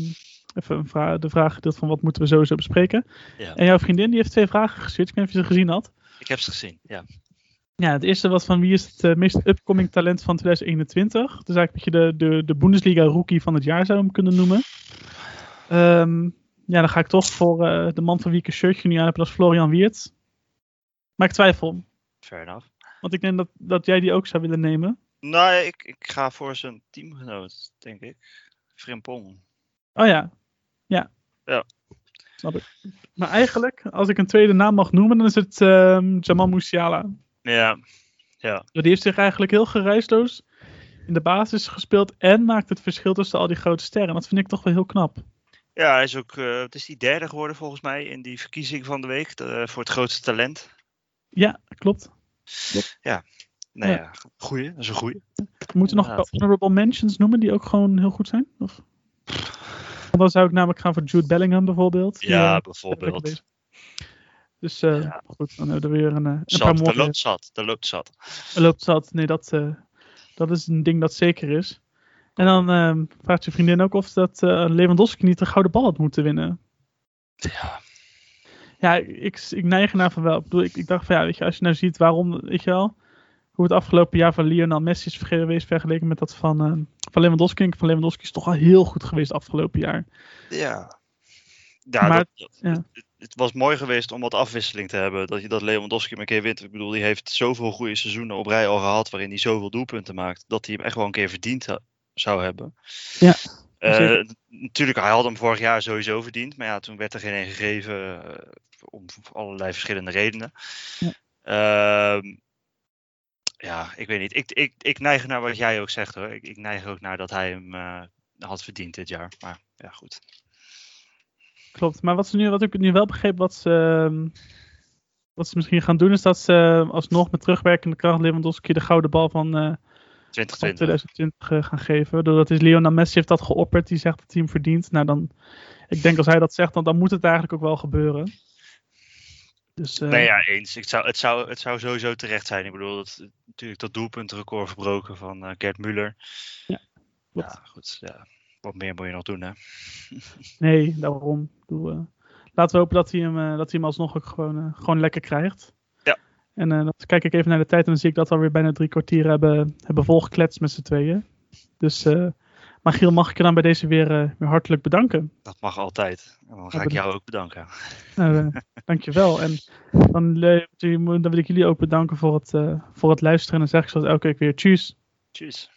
Speaker 1: even een vra- de vraag gedeeld van wat moeten we sowieso bespreken.
Speaker 2: Ja.
Speaker 1: En jouw vriendin die heeft twee vragen gestuurd. Ik weet niet of je ze gezien had.
Speaker 2: Ik heb ze gezien, ja.
Speaker 1: Ja, het eerste was van wie is het eh, meest upcoming talent van 2021. Dus eigenlijk dat je de, de, de Bundesliga rookie van het jaar zou hem kunnen noemen. Ehm, ja, dan ga ik toch voor eh, de man van wie ik een shirtje nu aan heb, dat is Florian Wiert. Maar ik twijfel,
Speaker 2: Fair enough.
Speaker 1: want ik denk dat, dat jij die ook zou willen nemen.
Speaker 2: Nou, ik, ik ga voor zijn teamgenoot, denk ik. Frimpong.
Speaker 1: Oh ja, ja.
Speaker 2: Ja.
Speaker 1: Snap ik. Maar eigenlijk, als ik een tweede naam mag noemen, dan is het ehm, Jamal Musiala.
Speaker 2: Ja,
Speaker 1: Die heeft zich eigenlijk heel geruisloos in de basis gespeeld en maakt het verschil tussen al die grote sterren. Dat vind ik toch wel heel knap.
Speaker 2: ja hij is ook, eh, het is die derde geworden volgens mij in die verkiezing van de week. eh, voor het grootste talent.
Speaker 1: Ja, klopt.
Speaker 2: Nou
Speaker 1: Ja.
Speaker 2: ja, goeie, dat is een goeie.
Speaker 1: We moeten nog een paar
Speaker 2: Inderdaad.
Speaker 1: honorable mentions noemen die ook gewoon heel goed zijn. Of? Dan zou ik namelijk gaan voor Jude Bellingham bijvoorbeeld.
Speaker 2: Ja,
Speaker 1: eh,
Speaker 2: bijvoorbeeld.
Speaker 1: Dus
Speaker 2: Ja.
Speaker 1: goed, dan hebben we weer een, eh, een paar
Speaker 2: Zat,
Speaker 1: mooie...
Speaker 2: loopt zat, daar loopt zat.
Speaker 1: Er loopt zat. Nee, dat, dat is een ding dat zeker is. En dan ehm, vraagt je vriendin ook of dat Lewandowski niet de gouden bal had moeten winnen.
Speaker 2: Ja,
Speaker 1: Ja, ik, ik neig ernaar van wel. Ik, bedoel, ik, ik dacht van ja, weet je, als je nou ziet waarom, weet je wel, hoe het afgelopen jaar van Lionel Messi is geweest vergeleken met dat van, eh, van Lewandowski. ik Van Lewandowski is toch al heel goed geweest afgelopen jaar.
Speaker 2: ja. Ja,
Speaker 1: Maar-
Speaker 2: dat,
Speaker 1: ja.
Speaker 2: Het, het was mooi geweest om wat afwisseling te hebben. Dat je dat Lewandowski een keer wint. Ik bedoel, die heeft zoveel goede seizoenen op rij al gehad. waarin hij zoveel doelpunten maakt. dat hij hem echt wel een keer verdiend ha- zou hebben.
Speaker 1: Ja,
Speaker 2: Eh, natuurlijk, hij had hem vorig jaar sowieso verdiend. Maar ja, toen werd er geen een gegeven. eh, om allerlei verschillende redenen.
Speaker 1: Ja.
Speaker 2: Ehm, ja, ik weet niet. Ik, ik, ik neig naar wat jij ook zegt hoor. Ik, ik neig ook naar dat hij hem eh, had verdiend dit jaar. Maar ja, goed.
Speaker 1: Klopt. Maar wat ze nu, wat ik nu wel begreep, wat ze, ehm, wat ze misschien gaan doen, is dat ze eh, alsnog met terugwerkende kracht Lewandowski de gouden bal van, eh, van
Speaker 2: 2020.
Speaker 1: 2020 eh, gaan geven. Doordat is Lionel Messi heeft dat geopperd. Die zegt dat hij hem verdient. Nou dan, ik denk als hij dat zegt, dan, dan moet het eigenlijk ook wel gebeuren. Dus, eh,
Speaker 2: Nee, ja, eens. Het zou, het, zou, het zou sowieso terecht zijn. Ik bedoel, dat, natuurlijk dat doelpuntenrecord verbroken van Gert Muller.
Speaker 1: klopt.
Speaker 2: Ja, goed. Ja. Wat meer moet je nog doen, hè?
Speaker 1: Nee, daarom. Ik eh, laten we hopen dat hij hem, dat hij hem alsnog ook gewoon, gewoon lekker krijgt.
Speaker 2: Ja.
Speaker 1: En dan kijk ik even naar de tijd en dan zie ik dat we alweer bijna drie kwartier hebben, hebben volgekletst met z'n tweeën. Dus, eh Magiel, mag ik je dan bij deze weer, eh, weer hartelijk bedanken.
Speaker 2: Dat mag altijd. En dan ga
Speaker 1: Ja,
Speaker 2: ik jou ook bedanken.
Speaker 1: Nou, eh, dankjewel. En dan, eh, dan wil ik jullie ook bedanken voor het, voor het luisteren. En dan zeg ik zoals elke week weer tjus.
Speaker 2: Tjus.